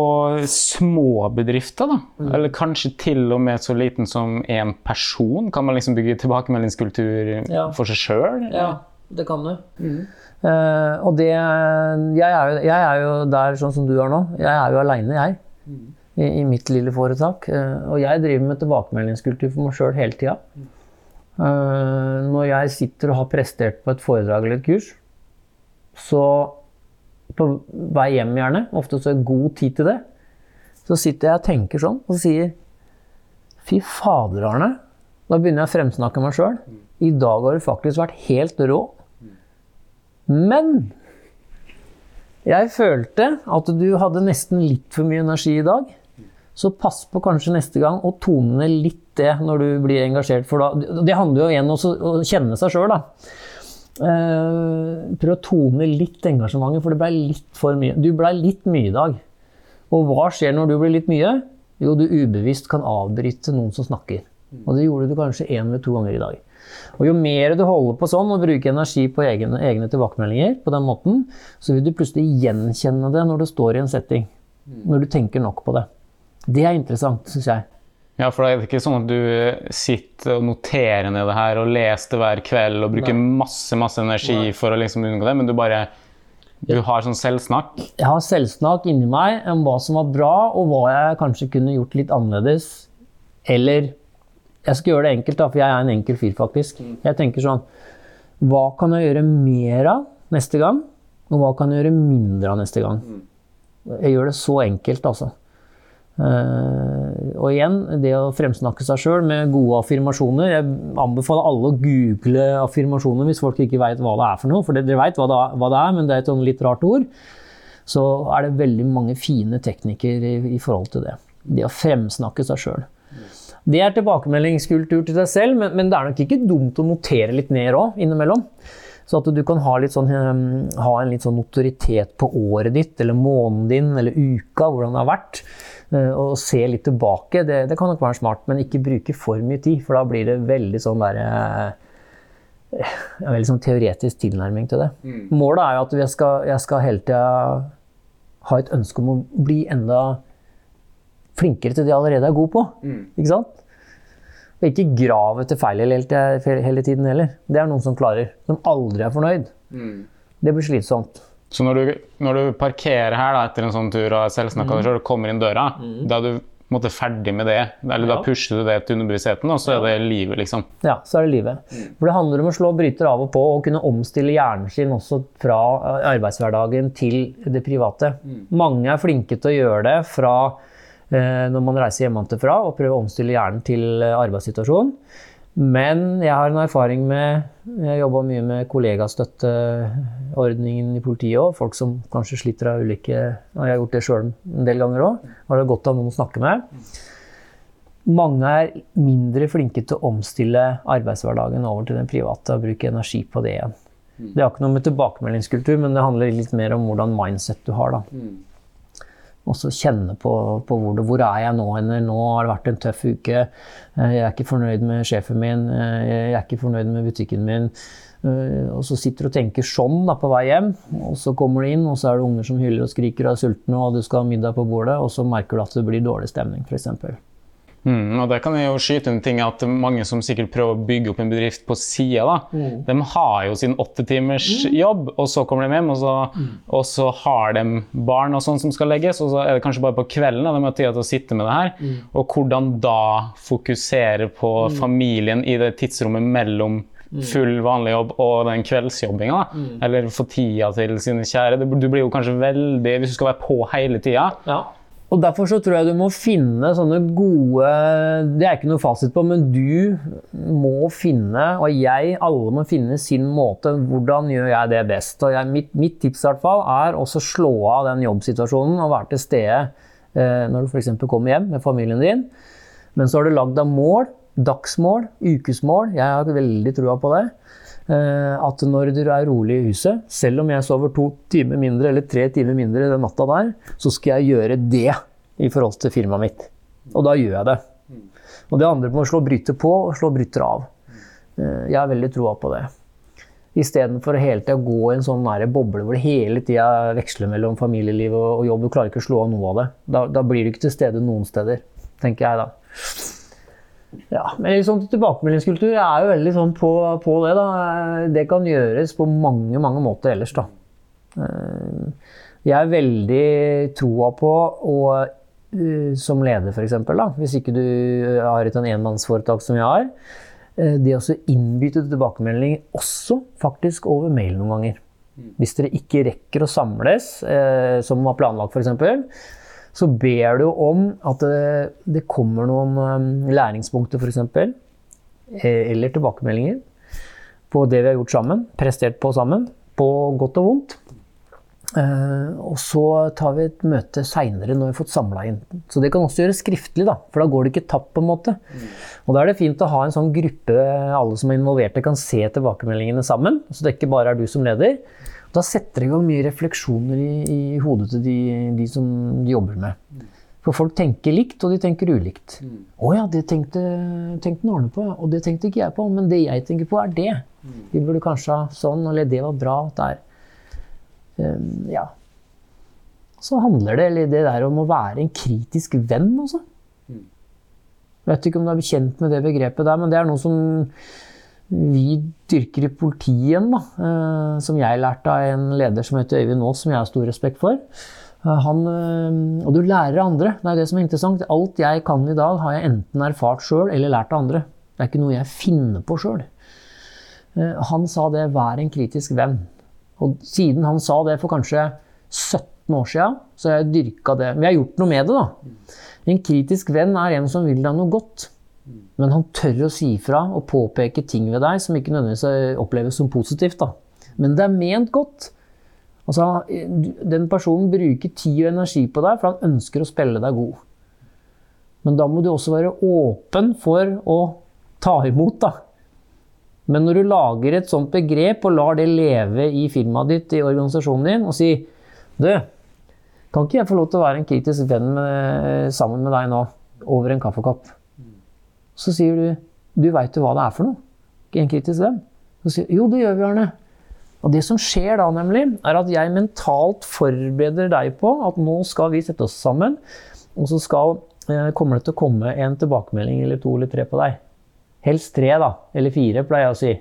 små bedrifter, da. Mm. Eller kanskje til og med så liten som én person. Kan man liksom bygge tilbakemeldingskultur ja. for seg sjøl? Ja, det kan du. Mm. Uh, og det jeg er, jo, jeg er, jo, der sånn som du er nå. Jeg er jo aleine, jeg. Mm. I, I, mitt lille foretak. Uh, og jeg driver med tilbakemeldingskultur for meg sjøl hele tida. Uh, når jeg sitter og har prestert på et foredrag eller et kurs, så på vei hjem gjerne, ofte så er det god tid til det, så sitter jeg og tenker sånn og sier Fy fader, Arne. Da begynner jeg å fremsnakke meg sjøl. I dag har du faktisk vært helt rå. Men jeg følte at du hadde nesten litt for mye energi i dag. Så pass på kanskje neste gang å tone ned litt det når du blir engasjert. For da, det handler jo igjen om å kjenne seg sjøl, da. Uh, prøv å tone litt engasjementet, for det blei litt for mye. Du ble litt mye i dag. Og hva skjer når du blir litt mye? Jo, du ubevisst kan avbryte noen som snakker. Og det gjorde du kanskje én eller to ganger i dag. Og jo mer du holder på sånn og bruker energi på egne, egne tilbakemeldinger, på den måten, så vil du plutselig gjenkjenne det når du står i en setting. Når du tenker nok på det. Det er interessant, syns jeg. Ja, for det er ikke sånn at du sitter og noterer ned det her og leser det hver kveld og bruker Nei. masse masse energi Nei. for å liksom unngå det, men du bare du har sånn selvsnakk? Jeg har selvsnakk inni meg om hva som var bra, og hva jeg kanskje kunne gjort litt annerledes. Eller Jeg skal gjøre det enkelt, da, for jeg er en enkel fyr, faktisk. Mm. Jeg tenker sånn Hva kan jeg gjøre mer av neste gang? Og hva kan jeg gjøre mindre av neste gang? Mm. Jeg gjør det så enkelt, altså. Uh, og igjen, det å fremsnakke seg sjøl med gode affirmasjoner. Jeg anbefaler alle å google affirmasjoner hvis folk ikke veit hva det er for noe. For dere veit hva, hva, det er, men det er et sånn litt rart ord. Så er det veldig mange fine teknikker i, i forhold til det. Det å fremsnakke seg sjøl. Det er tilbakemeldingskultur til deg selv, men, men, det er nok ikke dumt å notere litt ned òg innimellom. Så at du kan ha, sånn, eh, ha en litt sånn notoritet på året ditt, eller måneden din, eller uka, hvordan det har vært. eh, Og se litt tilbake, det, det kan nok være smart, men ikke bruke for mye tid. For da blir det veldig sånn derre en veldig sånn teoretisk tilnærming til det. Målet er jo at jeg skal, jeg skal hele tida ha et ønske om å bli enda flinkere til det jeg allerede er god på. Ikke sant? Og ikke grav etter feil hele, hele tiden heller. Det er noen som klarer. Som aldri er fornøyd. Det blir slitsomt. Så når du, når du parkerer her da, etter en sånn tur og selvsnakka mm. og kommer inn døra, da er du måte ferdig med det. Eller da pusher du det til underbevisstheten, og så er det livet, liksom. Ja, så er det livet. For det handler om å slå bryter av og på og kunne omstille hjernen sin også fra eh, arbeidshverdagen til det private. Mange er flinke til å gjøre det fra når man reiser hjemmefra og prøver å omstille hjernen til eh, arbeidssituasjonen. Men jeg har en erfaring med Jeg jobba mye med kollegastøtteordningen i politiet òg. Folk som kanskje sliter av ulike og Jeg har gjort det sjøl en del ganger òg. Har det godt av noen å snakke med. Mange er mindre flinke til å omstille arbeidshverdagen over til den private og bruke energi på det igjen. Det har ikke noe med tilbakemeldingskultur, men det handler litt mer om hvordan mindset du har. da. Og så kjenne på, på hvor, det, hvor er jeg nå henne. Nå har det vært en tøff uke. Eh, Jeg er ikke fornøyd med sjefen min. Eh, Jeg er ikke fornøyd med butikken min. Eh, Og så sitter du og tenker sånn da, på vei hjem, og så kommer du inn, og så er det unger som hyler og skriker og er sultne, og du skal ha middag på bordet, og så merker du at det blir dårlig stemning, f.eks. Mm, og det kan jeg jo skyte en ting at mange som sikkert prøver å bygge opp en bedrift på sida, da, de har jo sin åtte timers jobb, og så kommer de hjem, og så, og så har de barn og sånn som skal legges, og så er det kanskje bare på kvelden de har tid til å sitte med det her. Og hvordan da fokusere på familien i det tidsrommet mellom full vanlig jobb og den kveldsjobbinga, eller få tida til sine kjære. Du blir jo kanskje veldig Hvis du skal være på hele tida, Ja. Og Derfor så tror jeg du må finne sånne gode Det er ikke noe fasit på, men du må finne, og jeg, alle må finne sin måte. Hvordan gjør jeg det best? Og jeg, mitt, mitt tips i hvert fall er også slå av den jobbsituasjonen og være til stede eh, når du f.eks. kommer hjem med familien din. Men så har du lagd deg mål, dagsmål, ukesmål. Jeg har veldig trua på det. Eh, at når du er rolig i huset, selv om jeg sover to timer mindre eller tre timer mindre den natta der, så skal jeg gjøre det i forhold til firmaet mitt. Og da gjør jeg det. Og det andre å slå bryter på og slå bryter av. Eh, Jeg har veldig troa på det. Istedenfor hele tida gå i en sånn nære boble hvor det hele tida veksler mellom familieliv og jobb. Du klarer ikke å slå av noe av det. Da, da blir du ikke til stede noen steder, tenker jeg da. Ja, men sånn tilbakemeldingskultur er jo veldig sånn på, på det. da. Det kan gjøres på mange, mange måter ellers, da. Eh, Jeg er veldig troa på å eh, som leder, f.eks., hvis ikke du har et enmannsforetak som jeg har, de det å så innby til tilbakemelding også faktisk over mail noen ganger. Hvis dere ikke rekker å samles, eh, som var planlagt f.eks., så ber du om at det, det kommer noen eh, læringspunkter f.eks., eh, eller tilbakemeldinger på det vi har gjort sammen, prestert på sammen, på godt og vondt. Eh, og så tar vi et møte seinere når vi har fått samla inn. Så det kan også gjøres skriftlig, da, for da går det ikke tapt. på en måte. Og Da er det fint å ha en sånn gruppe alle som er involverte kan se tilbakemeldingene sammen. Så det ikke bare er du som leder. Da setter det i gang mye refleksjoner i, i hodet til de, de som de jobber med. For folk tenker likt, og de tenker ulikt. 'Å ja, det tenkte, tenkte Arne på, og det tenkte ikke jeg på.' Men det jeg tenker på, er det. Vi burde kanskje ha sånn, eller det var bra der. Um, ja. Så handler det, eller det der om å være en kritisk venn også. Jeg vet ikke om du er kjent med det begrepet der, men det er noe som vi dyrker i politiet da. eh, Som jeg lærte av en leder som heter Øyvind Aas, som jeg har stor respekt for. Eh, Han, eh, og du lærer andre. Det er det som er interessant. Alt jeg kan i dag, har jeg enten erfart sjøl eller lært av andre. Det er ikke noe jeg finner på sjøl. Han sa det 'vær en kritisk venn'. Og siden han sa det for kanskje 17 år siden, så har jeg dyrka det. Vi har gjort noe med det, da. En kritisk venn er en som vil deg noe godt. Men han tør å si fra og påpeke ting ved deg som ikke nødvendigvis oppleves som positivt. Da. Men det er ment godt. Altså, den personen bruker tid og energi på deg, for han ønsker å spille deg god. Men da må du også være åpen for å ta imot, da. Men når du lager et sånt begrep og lar det leve i firmaet ditt, i organisasjonen din, og si Du, kan ikke jeg få lov til å være en kritisk venn med, sammen med deg nå, over en kaffekopp? Så sier du Du veit jo hva det er for noe? En kritisk venn? Så sier jo, det gjør vi, Arne. Og det som skjer da, nemlig, er at jeg mentalt forbereder deg på at nå skal vi sette oss sammen, og så skal, eh, kommer det til å komme en tilbakemelding eller to eller tre på deg. Helst tre, da. Eller fire, pleier jeg å si.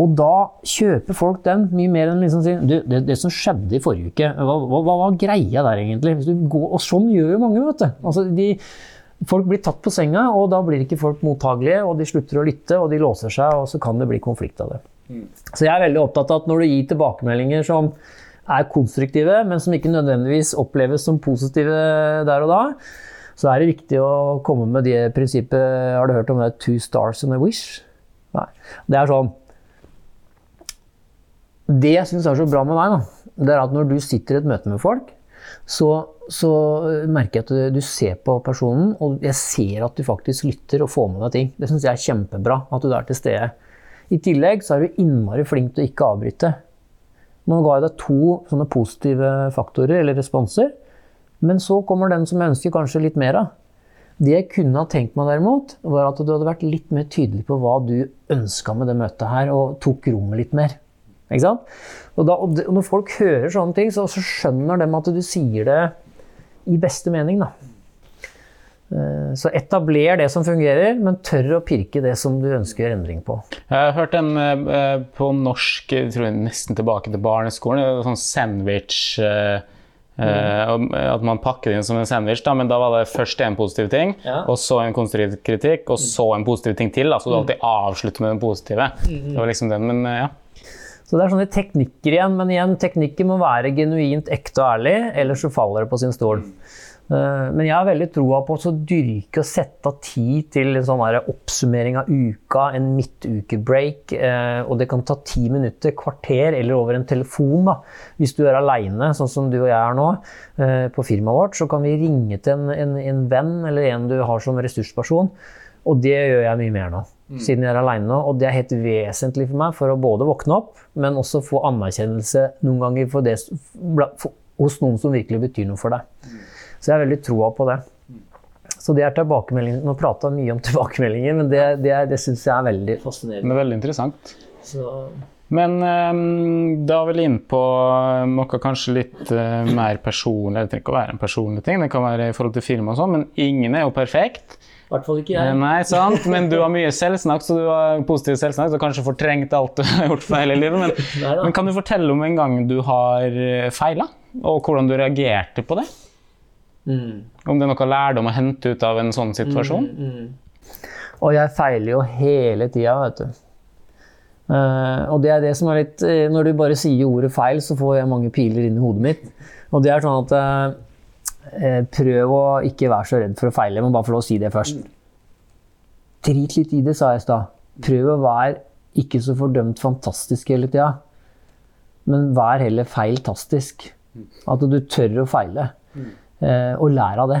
Og da kjøper folk den mye mer enn liksom sier du, det, det som skjedde i forrige uke, hva, var greia der egentlig? Går, og sånn gjør jo mange, vet du. Altså, de, folk blir tatt på senga, og da blir ikke folk mottagelige, og de slutter å lytte, og de låser seg, og så kan det bli konflikt av det. Så jeg er veldig opptatt av at når du gir tilbakemeldinger som er konstruktive, men som ikke nødvendigvis oppleves som positive der og da, så er det viktig å komme med det prinsippet Har du hørt om det? Two stars and a wish? Nei. Det er sånn Det jeg syns er så bra med deg, da, det er at når du sitter i et møte med folk, så, så merker jeg at du, ser på personen, og jeg ser at du faktisk lytter og får med deg ting. Det syns jeg er kjempebra, at du er til stede. I tillegg så er du innmari flink til å ikke avbryte. Nå ga jeg deg to sånne positive faktorer, eller responser. Men så kommer den som jeg ønsker kanskje litt mer av. Det jeg kunne ha tenkt meg derimot, var at du hadde vært litt mer tydelig på hva du ønska med det møtet her, og tok rommet litt mer. Og, da, og når folk hører sånne ting, så, så skjønner de at du sier det i beste mening. Da. Eh, Så etabler det som fungerer, men tør å pirke det som du ønsker endring på. Jeg har hørt en eh, på norsk, jeg tror jeg nesten tilbake til barneskolen, sånn sandwich eh, eh, At man pakker det inn som en sandwich, da, men da var det først en positiv ting, Ja. og så en konstruktiv kritikk, og så en positiv ting til. Da, så du alltid avslutter med den positive. Det var liksom den, men ja. Så det er sånne teknikker igjen, men igjen, teknikker må være genuint ekte og ærlig, ellers så faller det på sin stol. Eh, Men jeg har veldig troa på å dyrke og sette av tid til en sånn oppsummering av uka, en midtukebreak. eh, Og det kan ta ti minutter, kvarter eller over en telefon. da. Hvis du er aleine, sånn som du og jeg er nå, eh, på firmaet vårt, så kan vi ringe til en, en, en venn eller en du har som ressursperson. Og det gjør jeg mye mer nå, siden jeg er aleine nå. Og det er helt vesentlig for meg for å både våkne opp, men også få anerkjennelse noen ganger for det, for, hos noen som virkelig betyr noe for deg. Så jeg har veldig troa på det. Så det er tilbakemeldinger. Nå prata mye om tilbakemeldinger, men det, det, er- det syns jeg er veldig fascinerende. Det er veldig interessant. Så, Men eh, da er vi inn på noe kanskje litt eh, mer personlig. Det trenger ikke å være en personlig ting, det kan være i forhold til firma og sånn, men ingen er jo perfekt. I hvert fall ikke Eh, jeg. Nei, sant? Men du har mye selvsnakk, så du har positiv selvsnakk, så du har kanskje fortrengt alt du har gjort feil i livet. Men, men kan du fortelle om en gang du har feila, og hvordan du reagerte på det? Mm. Om det er noe lærdom å hente ut av en sånn situasjon? Og jeg feiler jo hele tida, vet du. Uh, og det er det som er litt eh, Når du bare sier ordet feil, så får jeg mange piler inn i hodet mitt. Og det er sånn at eh, eh, Prøv å ikke være så redd for å feile, men bare få lov å si det først. Drit litt i det, sa jeg i stad. Prøv å være ikke så fordømt fantastisk hele tida. Men vær heller feiltastisk. At du tør å feile. Eh, og lær av det.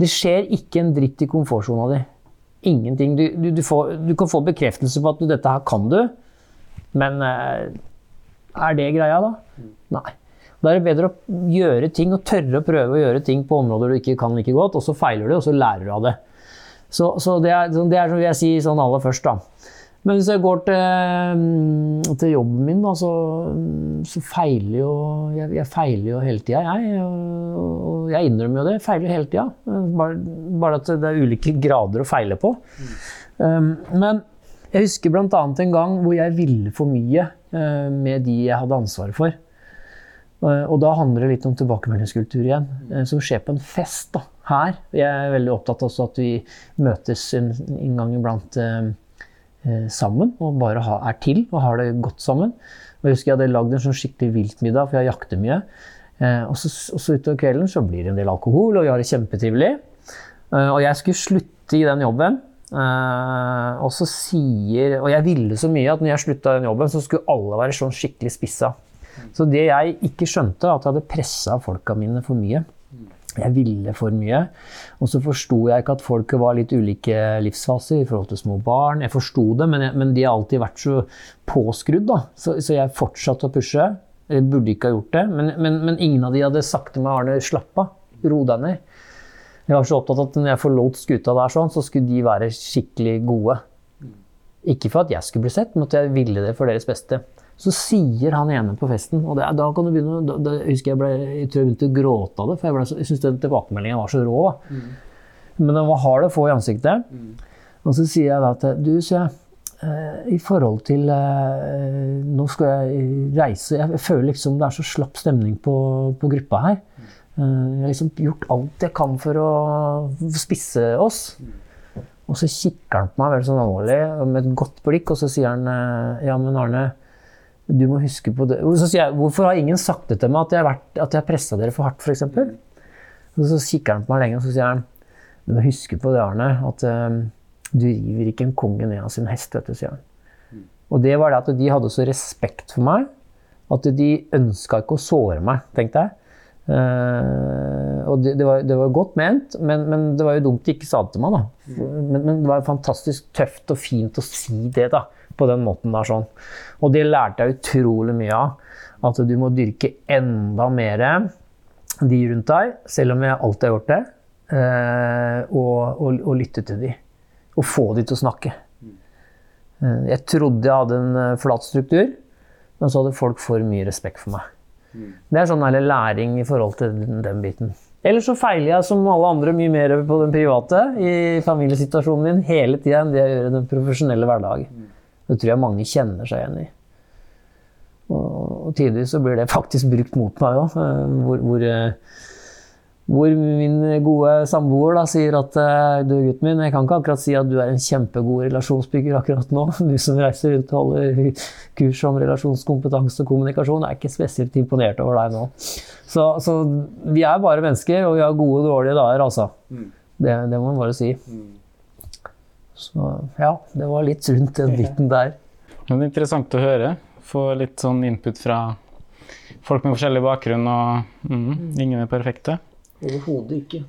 Det skjer ikke en dritt i komfortsona di. Ingenting. Du, du, du, får, du kan få bekreftelse på at dette her kan du, men eh, er det greia, da? Nei. Da er det bedre å gjøre ting og tørre å prøve å gjøre ting på områder du ikke kan like godt, og så feiler du, og så lærer du av det. Så, så det, er, som jeg si sånn aller først, da. Men hvis jeg går til, mm, til jobben min, da, så, mm, så feiler jo jeg, jeg feiler jo hele tida, jeg. Og, og jeg innrømmer jo det. Jeg feiler hele tida. Bare, bare at det er ulike grader å feile på. Um, men jeg husker bl.a. en gang hvor jeg ville for mye uh, med de jeg hadde ansvaret for. Eh, Og da handler det litt om tilbakemeldingskultur igjen, eh, som skjer på en fest da, her. Jeg er veldig opptatt av også at vi møtes en, en gang iblant eh, eh, sammen og bare ha, er til og har det godt sammen. Og jeg husker jeg hadde lagd en sånn skikkelig viltmiddag, for jeg jakter mye. Eh, og, så, og så utover kvelden så blir det en del alkohol, og vi har det kjempetrivelig. Eh, og jeg skulle slutte i den jobben. Og så sier Og jeg ville så mye at når jeg slutta i den jobben, så skulle alle være sånn skikkelig spissa. Så det jeg ikke skjønte, at jeg hadde pressa folka mine for mye. Jeg ville for mye. Og så forsto jeg ikke at folk var litt ulike livsfaser i forhold til små barn. Jeg forsto det, men, jeg, men de har alltid vært så påskrudd, da. Så, så jeg fortsatte å pushe. Jeg burde ikke ha gjort det, men, men, men ingen av de hadde sagt til meg Arne, slapp av, ro deg ned. Jeg var så opptatt at når jeg forlot skuta der, sånn, så skulle de være skikkelig gode. Ikke for at jeg skulle bli sett, men at jeg ville det for deres beste. Så sier han ene på festen, og det, da kan du begynne, da, da husker jeg ble, jeg tror jeg begynte å gråte av det, for jeg, ble jeg syntes den tilbakemeldingen var så rå. Men den var hard å få i ansiktet. Og så sier jeg da at du, sier jeg, eh, i forhold til eh, Nå skal jeg reise Jeg føler liksom det er så slapp stemning på, på gruppa her. Eh, jeg har liksom gjort alt jeg kan for å spisse oss. Og så kikker han på meg veldig sånn alvorlig med et godt blikk, og så sier han Ja, men Arne, du må huske på det. Så sier jeg Hvorfor har ingen sagt det til meg, at jeg har, vært- har pressa dere for hardt, f.eks.? Og så kikker han på meg lenge, og så sier han Du må huske på det, Arne, at eh, du river ikke en konge ned av sin hest, vet du, sier han. Og det var det at de hadde så respekt for meg at de ønska ikke å såre meg, tenkte jeg. Uh, og det, det, var, det var godt ment, men, men det var jo dumt de ikke sa det til meg. da. Men, men det var fantastisk tøft og fint å si det da, på den måten der. sånn. Og det lærte jeg utrolig mye av. At du må dyrke enda mer de rundt deg, selv om jeg alltid har gjort det. eh, og, og, og lytte til de. Og få de til å snakke. Eh, Jeg trodde jeg hadde en eh, flat struktur, men så hadde folk for mye respekt for meg. Det er sånn læring i forhold til den, den biten. Ellers så feiler jeg som alle andre mye mer på den private i familiesituasjonen min hele tida enn det jeg gjør i den profesjonelle hverdag. Det tror jeg mange kjenner seg igjen i. Og, og tidvis så blir det faktisk brukt mot meg òg. Hvor, hvor, eh, hvor min gode samboer da sier at eh, du gutten min, jeg kan ikke akkurat si at du er en kjempegod relasjonsbygger akkurat nå. Du som reiser rundt og holder kurs om relasjonskompetanse og kommunikasjon, jeg er ikke spesielt imponert over deg nå. Så, så vi er bare mennesker, og vi har gode og dårlige dager, altså. Det, det må man bare si. Så ja, det var litt rundt den biten der. Men det er interessant å høre. Få litt sånn input fra folk med forskjellig bakgrunn, og mm, ingen er perfekte. Overhodet ikke.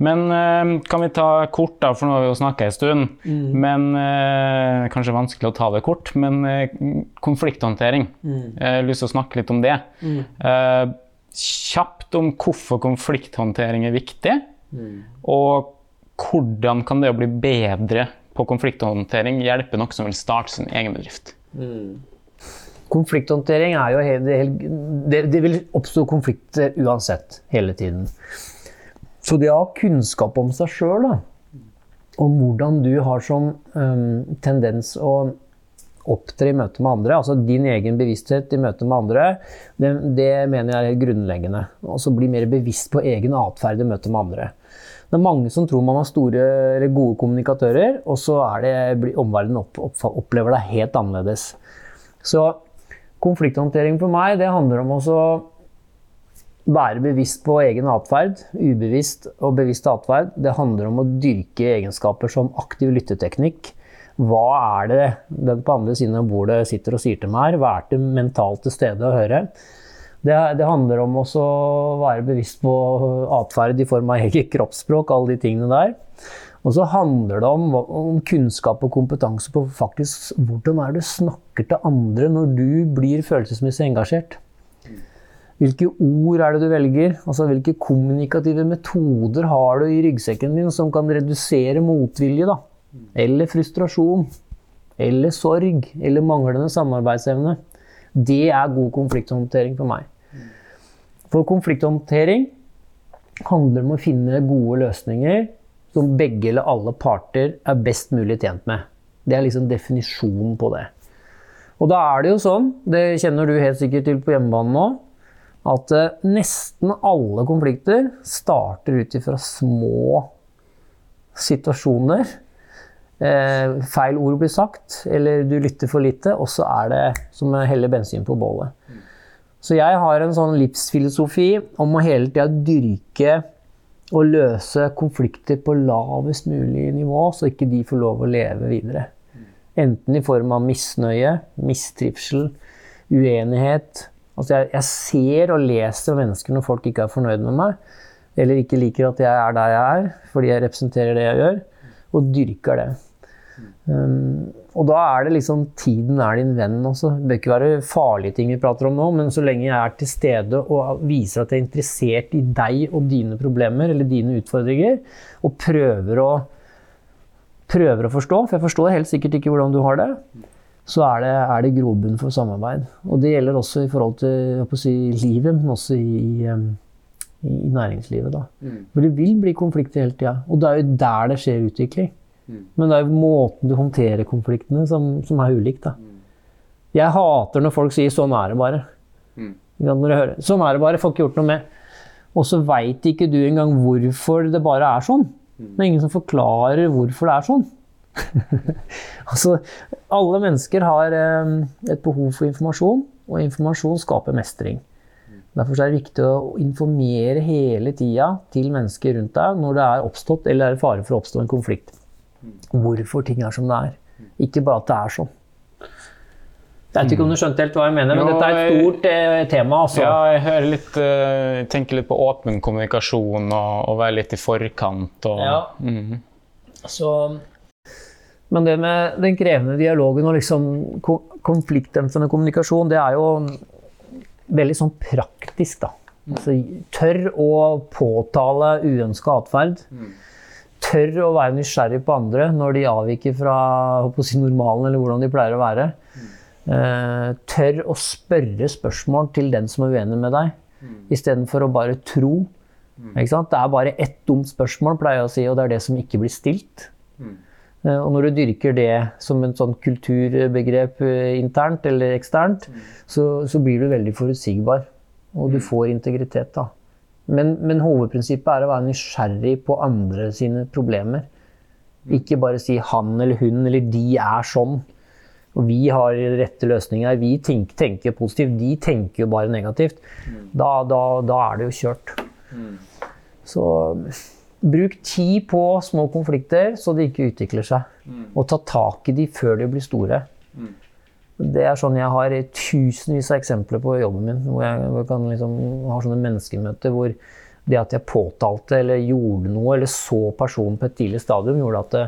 Men eh, kan vi ta kort, da, for nå har vi jo snakka en stund. Men eh, Kanskje vanskelig å ta det kort, men eh, konflikthåndtering. Jeg har lyst til å snakke litt om det. Eh, kjapt om hvorfor konflikthåndtering er viktig, og hvordan kan det bli bedre på konflikthåndtering hjelper noen som vil starte sin egen bedrift? Konflikthåndtering er jo helt, det, det vil oppstå konflikter uansett, hele tiden. Så det å ha kunnskap om seg sjøl, om hvordan du har som um, tendens å opptre i møte med andre, altså din egen bevissthet i møte med andre, det, det mener jeg er helt grunnleggende. Altså bli mer bevisst på egen atferd i møte med andre. Det er mange som tror man har store eller gode kommunikatører, og så er det, omverdenen opp, opp, opplever det helt annerledes. Så konflikthåndtering for meg, det handler om også være bevisst på egen atferd. Ubevisst og bevisst atferd. Det handler om å dyrke egenskaper som aktiv lytteteknikk. Hva er det den på andre siden av bordet sitter og sier til meg her? Er det mentalt til stede å høre? Det, det handler om å være bevisst på atferd i form av eget kroppsspråk, alle de tingene der. Og så handler det om, om kunnskap og kompetanse på faktisk hvordan er du snakker til andre når du blir følelsesmessig engasjert. Hvilke ord er det du velger? Altså, hvilke kommunikative metoder har du i ryggsekken din som kan redusere motvilje? Da? Eller frustrasjon? Eller sorg? Eller manglende samarbeidsevne? Det er god konflikthåndtering for meg. For konflikthåndtering handler om å finne gode løsninger som begge eller alle parter er best mulig tjent med. Det er liksom definisjonen på det. Og da er det jo sånn, det kjenner du helt sikkert til på hjemmebane nå, at eh, nesten alle konflikter starter ut ifra små situasjoner. Eh, feil ord blir sagt, eller du lytter for lite, og så er det som å helle bensin på bålet. Så jeg har en sånn livsfilosofi om å hele tida dyrke og løse konflikter på lavest mulig nivå, så ikke de får lov å leve videre. Enten i form av misnøye, mistrivsel, uenighet. Altså jeg, jeg ser og leser mennesker når folk ikke er fornøyd med meg. eller ikke liker at jeg er der jeg er, fordi jeg representerer det jeg gjør, og dyrker det. Um, og da er det liksom tiden er din venn også. Det bør ikke være farlige ting vi prater om nå, men så lenge jeg er til stede og viser at jeg er interessert i deg og dine problemer eller dine utfordringer, og prøver å, prøver å forstå, for jeg forstår helt sikkert ikke hvordan du har det, så er det, er det grobunn for samarbeid. Og det gjelder også i forhold til si, livet, men også i, um, i, i næringslivet. Da. For det vil bli konflikter hele tida. Og det er jo der det skjer utvikling. Men det er måten du håndterer konfliktene som, som er ulikt. Da. Jeg hater når folk sier 'sånn er det bare'. Jeg hører, 'Sånn er det bare, får ikke gjort noe med'. Og så veit ikke du engang hvorfor det bare er sånn. Det er ingen som forklarer hvorfor det er sånn. altså, alle mennesker har eh, et behov for informasjon, og informasjon skaper mestring. Derfor er det viktig å informere hele tida til mennesker rundt deg når det er oppstått eller er fare for å oppstå en konflikt. Hvorfor ting er som det er. Ikke bare at det er sånn. Jeg vet ikke om du skjønte helt hva jeg mener, men Jo, dette er et stort eh, tema. Altså. Ja, jeg hører litt, eh, tenker litt på åpen kommunikasjon og, og være litt i forkant. Og, Ja. Mhm. Så, men det med den krevende dialogen og liksom ko- konfliktdempende kommunikasjon, det er jo veldig sånn praktisk, da. Altså, tørr å påtale uønska atferd. Tørr å være nysgjerrig på andre når de avviker fra si, normalen, eller hvordan de pleier å være. Uh, tørr å spørre spørsmål til den som er uenig med deg, istedenfor å bare tro. Ikke sant? Det er bare ett dumt spørsmål, pleier jeg å si, og det er det som ikke blir stilt. Eh, Og når du dyrker det som en sånn kulturbegrep uh, internt eller eksternt, så, så blir du veldig forutsigbar. Og du får integritet, da. Men, men hovedprinsippet er å være nysgjerrig på andre sine problemer. Ikke bare si 'han eller hun' eller 'de er sånn'. Og vi har rette løsninger. Vi tenker, tenker positivt, de tenker jo bare negativt. Da, da, da er det jo kjørt. Så bruk tid på små konflikter så de ikke utvikler seg. Og ta tak i de før de blir store. Det er sånn Jeg har tusenvis av eksempler på jobben min hvor jeg, kan liksom, ha sånne menneskemøter hvor det at jeg påtalte eller gjorde noe eller så personen på et tidlig stadium, gjorde at det,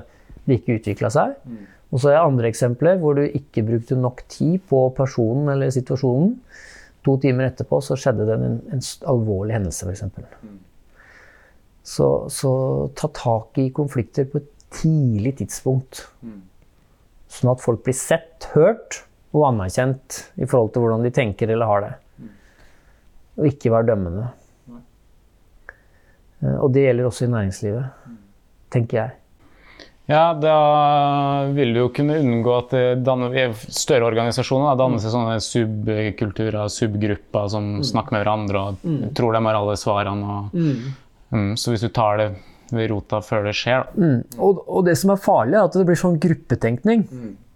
det ikke utvikla seg. Og så har jeg andre eksempler hvor du ikke brukte nok tid på personen eller situasjonen. To timer etterpå så skjedde det en, en alvorlig hendelse, f.eks. Så, så ta tak i konflikter på et tidlig tidspunkt. Sånn at folk blir sett, hørt og anerkjent i forhold til hvordan de tenker eller har det. Og ikke være dømmende. Eh, Og det gjelder også i næringslivet, tenker jeg. Ja, da vil du jo kunne unngå at danner, større organisasjoner da, danner seg sånne subkulturer, subgrupper som snakker med hverandre og tror de har alle svarene. Og, Mm, så hvis du tar det ved rota før det skjer, da. Og, og det som er farlig, er at det blir sånn gruppetenkning.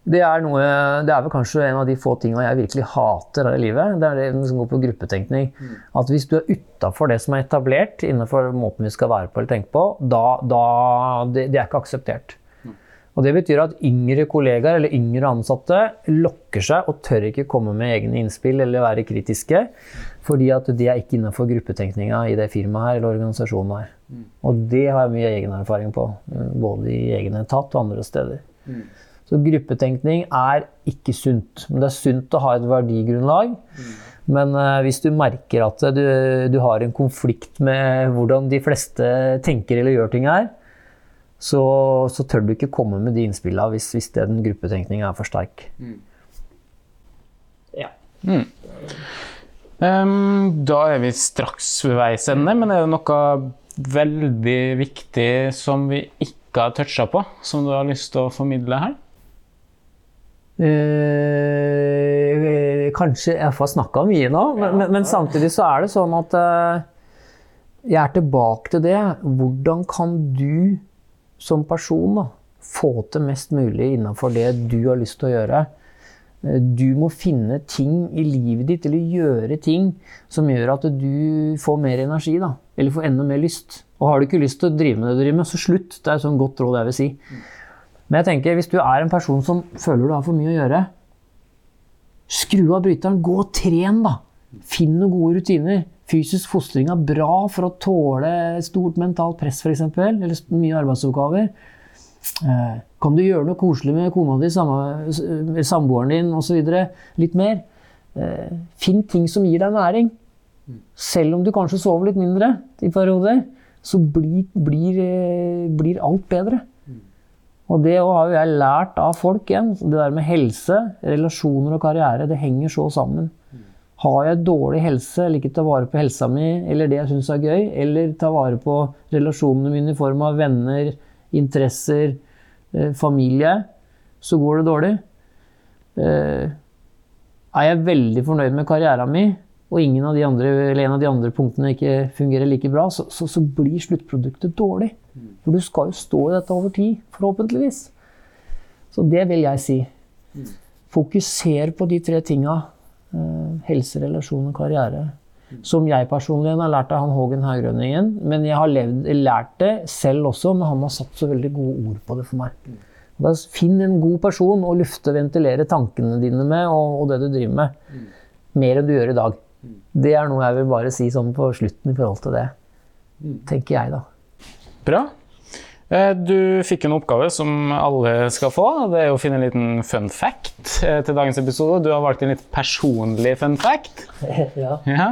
Det er, noe, det er vel kanskje en av de få tingene jeg virkelig hater her i livet. Det er det som går på gruppetenkning. At hvis du er utafor det som er etablert, innenfor måten vi skal være på eller tenke på, da, da det, det er ikke akseptert. Og Det betyr at yngre kollegaer eller yngre ansatte lokker seg og tør ikke komme med egne innspill eller være kritiske, fordi at det er ikke innenfor gruppetenkninga i det firmaet her eller organisasjonen her. Og det har jeg mye egen erfaring på, både i egen etat og andre steder. Så gruppetenkning er ikke sunt. Men det er sunt å ha et verdigrunnlag. Men uh, hvis du merker at du, du har en konflikt med hvordan de fleste tenker eller gjør ting her, så, så tør du ikke komme med de innspillene hvis, hvis den gruppetenkninga er for sterk. Ja. Ehm, da er vi straks ved veis ende, men er det noe veldig viktig som vi ikke har toucha på, som du har lyst til å formidle her? Eh, kanskje jeg får snakka mye nå, men, men, men samtidig så er det sånn at eh, jeg er tilbake til det. Hvordan kan du som person da, få til mest mulig innenfor det du har lyst til å gjøre? Eh, Du må finne ting i livet ditt, eller gjøre ting som gjør at du får mer energi. Da, eller får enda mer lyst. Og har du ikke lyst til å drive med det du driver med, så slutt. Det er et sånn godt råd jeg vil si. Men jeg tenker, hvis du er en person som føler du har for mye å gjøre, skru av bryteren, gå og tren, da. Finn noen gode rutiner. fysisk fostring er bra for å tåle stort mentalt press, f.eks., eller mye arbeidsoppgaver. Eh, Kan du gjøre noe koselig med kona di, samboeren din osv.? Litt mer. Eh, Finn ting som gir deg næring. Selv om du kanskje sover litt mindre i perioder, så blir, blir, eh, blir alt bedre. Og det har jo jeg lært av folk igjen. Det der med helse, relasjoner og karriere, det henger så sammen. Har jeg dårlig helse, eller ikke tar vare på helsa mi, eller det jeg syns er gøy, eller tar vare på relasjonene mine i form av venner, interesser, eh, familie, så går det dårlig. Eh, er jeg veldig fornøyd med karrieren min, og ingen av de andre, eller en av de andre punktene ikke fungerer like bra, så, så, så blir sluttproduktet dårlig. For du skal jo stå i dette over tid, forhåpentligvis. Så det vil jeg si. Fokuser på de tre tinga. eh, helse, relasjon og karriere. Som jeg personlig har lært av han Hågen Haugrønningen. Men jeg har levd, lært det selv også, men han har satt så veldig gode ord på det for meg. Da Finn en god person å lufte og ventilere tankene dine med, og, og det du driver med. Mer enn du gjør i dag. Det er noe jeg vil bare si sånn på slutten i forhold til det. Tenker jeg, da. Bra. Eh, Du fikk en oppgave som alle skal få. Det er å finne en liten fun fact eh, til dagens episode. Du har valgt en litt personlig fun fact. ja. Ja.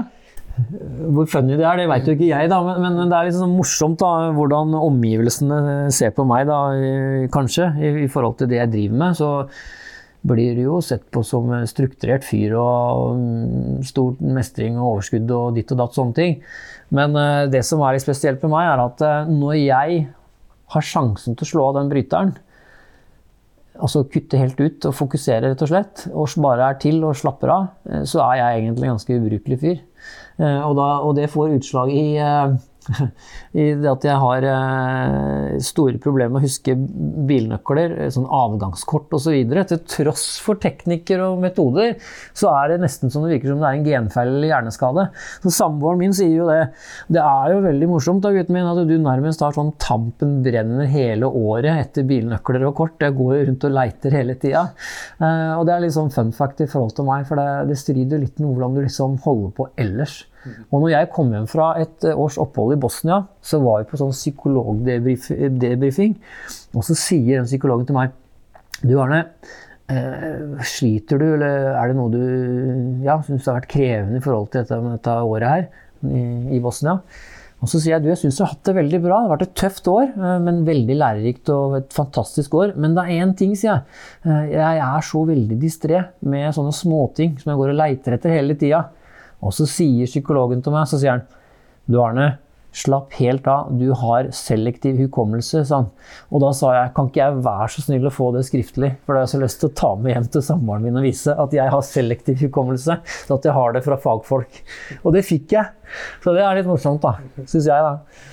Hvor funny det er, det vet jo ikke jeg, da. Men, men det er litt sånn morsomt da, hvordan omgivelsene ser på meg, da, kanskje. I, I forhold til det jeg driver med. Så blir det jo sett på som strukturert fyr og mm, stor mestring og overskudd og ditt og datt, sånne ting. Men eh, det som er litt spesielt med meg, er at når jeg har sjansen til å slå av den bryteren, altså kutte helt ut og fokusere, rett og slett, og bare er til og slapper av, eh, så er jeg egentlig en ganske ubrukelig fyr. Eh, Og, da, og det får utslag i, eh, i det at jeg har eh, store problemer med å huske bilnøkler, eh, sånn avgangskort osv. Til tross for teknikker og metoder, så er det nesten som det virker som det er en genfeil eller hjerneskade. Så Samboeren min sier jo det. Det er jo veldig morsomt da, gutten min, at du nærmest har sånn tampen brenner hele året etter bilnøkler og kort. Jeg går rundt og leiter hele tida. Eh, og det er litt sånn fun fact i forhold til meg, for det, det strider litt med hvordan du liksom holder på ellers. Og når jeg kom hjem fra et eh, års opphold i Bosnia, så var vi på sånn psykologdebrifing, og så sier den psykologen til meg Du Arne, eh, sliter du, eller er det noe du ja, syns har vært krevende i forhold til dette, dette året her i, i Bosnia? Og så sier jeg du, jeg syns du har hatt det veldig bra. Det har vært et tøft år, eh, men veldig lærerikt og et fantastisk år. Men det er én ting, sier jeg. Jeg er så veldig distré med sånne småting som jeg går og leiter etter hele tida. Og så sier psykologen til meg, så sier han Du Arne, slapp helt av. Du har selektiv hukommelse, sa han. Og da sa jeg kan ikke jeg være så snill å få det skriftlig, for da har jeg så lyst til å ta med hjem til samboeren min og vise at jeg har selektiv hukommelse. Så at jeg har det fra fagfolk. Og det fikk jeg. Så det er litt morsomt, da. Syns jeg, da.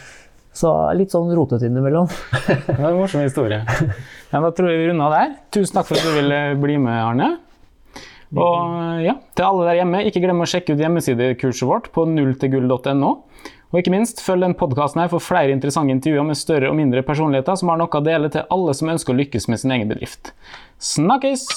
Så litt sånn rotete innimellom. Det var en morsom historie. Ja, da tror jeg vi runder der. Tusen takk for at du ville bli med, Arne. Og ja, til alle der hjemme, ikke glem å sjekke ut hjemmesidekurset vårt på nulltilgull.no. Og ikke minst, følg den podkasten her for flere interessante intervjuer med større og mindre personligheter som har noe å dele til alle som ønsker å lykkes med sin egen bedrift. Snakkes!